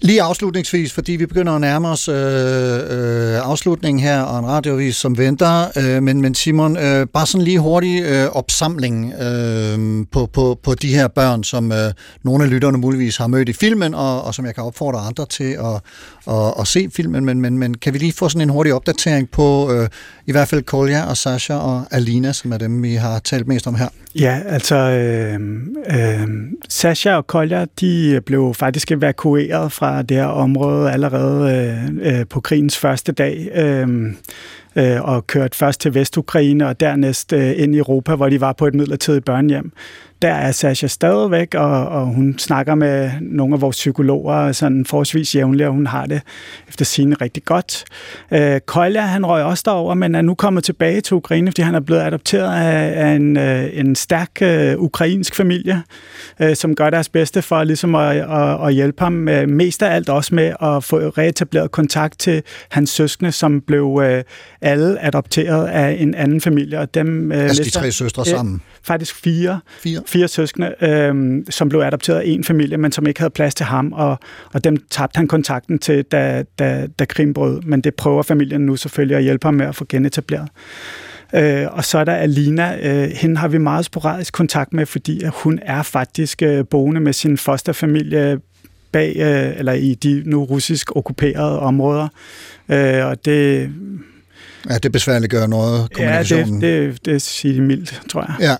Lige afslutningsvis, fordi vi begynder at nærme os øh, øh, afslutningen her, og en radiovis, som venter. Øh, men, men Simon, øh, bare sådan lige hurtig øh, opsamling øh, på, på, på de her børn, som øh, nogle af lytterne muligvis har mødt i filmen, og, og som jeg kan opfordre andre til at, at, at se filmen. Men, men, men kan vi lige få sådan en hurtig opdatering på øh, i hvert fald Kolja og Sasha og Alina, som er dem, vi har talt mest om her? Ja, altså øh, øh, Sasha og Kolja, de blev faktisk evakueret fra det her område allerede øh, øh, på krigens første dag. Øh, øh, og kørt først til Vestukraine og dernæst øh, ind i Europa, hvor de var på et midlertidigt børnehjem. Der er Sasha stadigvæk, og, og hun snakker med nogle af vores psykologer sådan forholdsvis jævnligt, og hun har det efter sine rigtig godt. Øh, Kolja, han røg også derover, men er nu kommet tilbage til Ukraine, fordi han er blevet adopteret af, af en, øh, en stærk øh, ukrainsk familie, øh, som gør deres bedste for ligesom at, at, at hjælpe ham øh, mest af alt også med at få reetableret kontakt til hans søskende, som blev øh, alle adopteret af en anden familie. Og dem, øh, Altså de lister- tre søstre Øh, sammen? Faktisk fire. Fire. Fire søskende, øh, som blev adopteret af en familie, men som ikke havde plads til ham, og, og dem tabte han kontakten til, da, da, da krigen brød. Men det prøver familien nu selvfølgelig at hjælpe ham med at få genetableret. Øh, og så er der Alina. Øh, hende har vi meget sporadisk kontakt med, fordi at hun er faktisk øh, boende med sin fosterfamilie bag, øh, eller i de nu russisk okkuperede områder. Øh, og det, Ja, det besværliggør noget ja, kommunikationen. det, det, det siger de mildt, tror jeg. Ja,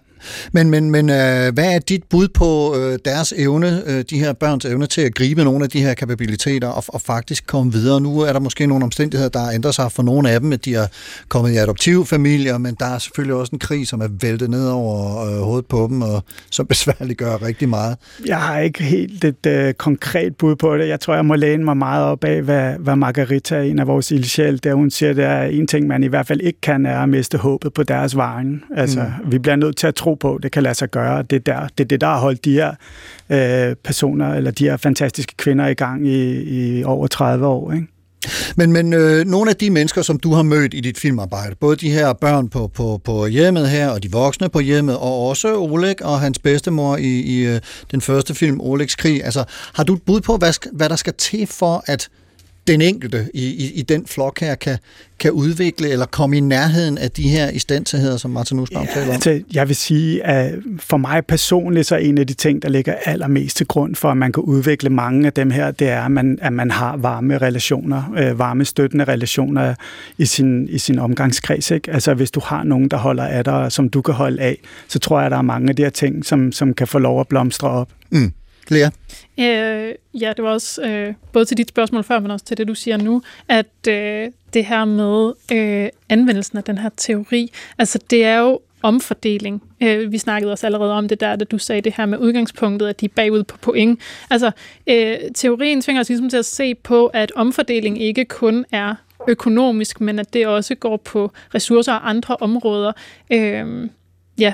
men, men, men øh, hvad er dit bud på øh, deres evne, øh, de her børns evne til at gribe nogle af de her kapabiliteter og, og faktisk komme videre? Nu er der måske nogle omstændigheder, der ændrer sig for nogle af dem, at de er kommet i adoptivfamilier, men der er selvfølgelig også en krig, som er væltet ned over øh, hovedet på dem, og som besværliggør rigtig meget. Jeg har ikke helt et øh, konkret bud på det. Jeg tror, jeg må læne mig meget op af, hvad, hvad Margarita, en af vores ildsjæl, der hun siger, er en ting, man i hvert fald ikke kan, er at miste håbet på deres vejen. Altså, mm. vi bliver nødt til at tro på, at det kan lade sig gøre. Det er, der, det er det, der har holdt de her øh, personer, eller de her fantastiske kvinder i gang i, i over 30 år, ikke? Men, men øh, nogle af de mennesker, som du har mødt i dit filmarbejde, både de her børn på, på, på hjemmet her, og de voksne på hjemmet, og også Oleg og hans bedstemor i, i øh, den første film, Olegs krig, altså har du et bud på, hvad, hvad der skal til for, at den enkelte i, i, i den flok her kan, kan udvikle eller komme i nærheden af de her istandsagheder, som Martin Nussbaum ja, taler om? Altså, jeg vil sige, at for mig personligt, så er en af de ting, der ligger allermest til grund for, at man kan udvikle mange af dem her, det er, at man, at man har varme relationer, øh, varme støttende relationer i sin, i sin omgangskreds. Ikke? Altså, hvis du har nogen, der holder af dig, som du kan holde af, så tror jeg, at der er mange af de her ting, som, som kan få lov at blomstre op. Mm. Lea? Øh, ja, det var også øh, både til dit spørgsmål før, men også til det, du siger nu, at øh, det her med øh, anvendelsen af den her teori, altså det er jo omfordeling. Øh, vi snakkede også allerede om det der, da du sagde det her med udgangspunktet, at de er bagud på point. Altså, øh, teorien tvinger os ligesom til at se på, at omfordeling ikke kun er økonomisk, men at det også går på ressourcer og andre områder. Øh, ja, Ja.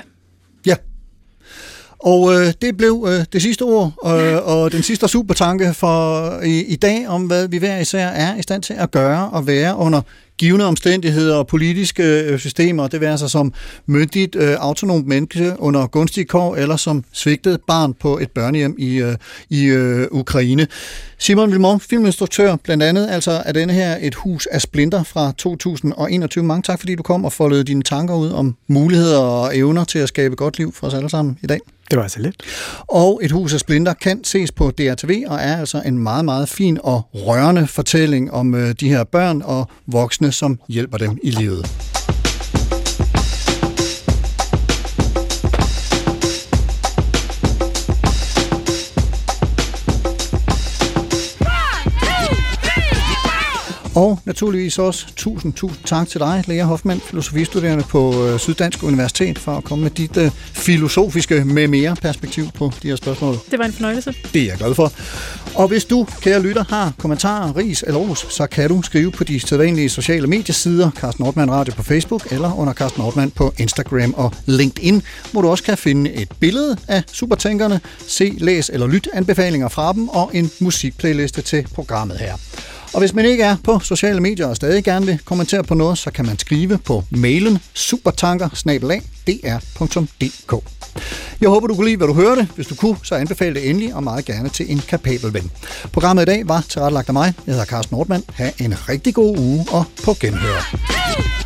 Og øh, det blev øh, det sidste ord, øh, og den sidste supertanke for i, i dag, om hvad vi hver især er i stand til at gøre og være under givende omstændigheder og politiske øh, systemer, det vil altså som myndigt øh, autonomt menneske under gunstige kår, eller som svigtet barn på et børnehjem i, øh, i øh, Ukraine. Simon Vilmont, filminstruktør blandt andet, altså er denne her et hus af splinter fra 2021. Mange tak, fordi du kom og foldede dine tanker ud om muligheder og evner til at skabe godt liv for os alle sammen i dag. Det var altså lidt. Og Et hus af splinter kan ses på DRTV og er altså en meget, meget fin og rørende fortælling om øh, de her børn og voksne, som hjælper dem i livet. Og naturligvis også tusind, tusind tak til dig, Lea Hoffmann, filosofistuderende på øh, Syddansk Universitet, for at komme med dit øh, filosofiske med mere perspektiv på de her spørgsmål. Det var en fornøjelse. Det er jeg glad for. Og hvis du, kære lytter, har kommentarer, ris eller ros, så kan du skrive på de sædvanlige sociale mediesider, Carsten Nordmann Radio på Facebook, eller under Carsten Nordmann på Instagram og LinkedIn, hvor du også kan finde et billede af supertænkerne, se, læs eller lyt anbefalinger fra dem, og en musikplayliste til programmet her. Og hvis man ikke er på sociale medier og stadig gerne vil kommentere på noget, så kan man skrive på mailen supertanker Jeg håber, du kunne lide, hvad du hørte. Hvis du kunne, så anbefale det endelig og meget gerne til en kapabel ven. Programmet i dag var tilrettelagt af mig. Jeg hedder Carsten Nordmann. Ha' en rigtig god uge og på genhør.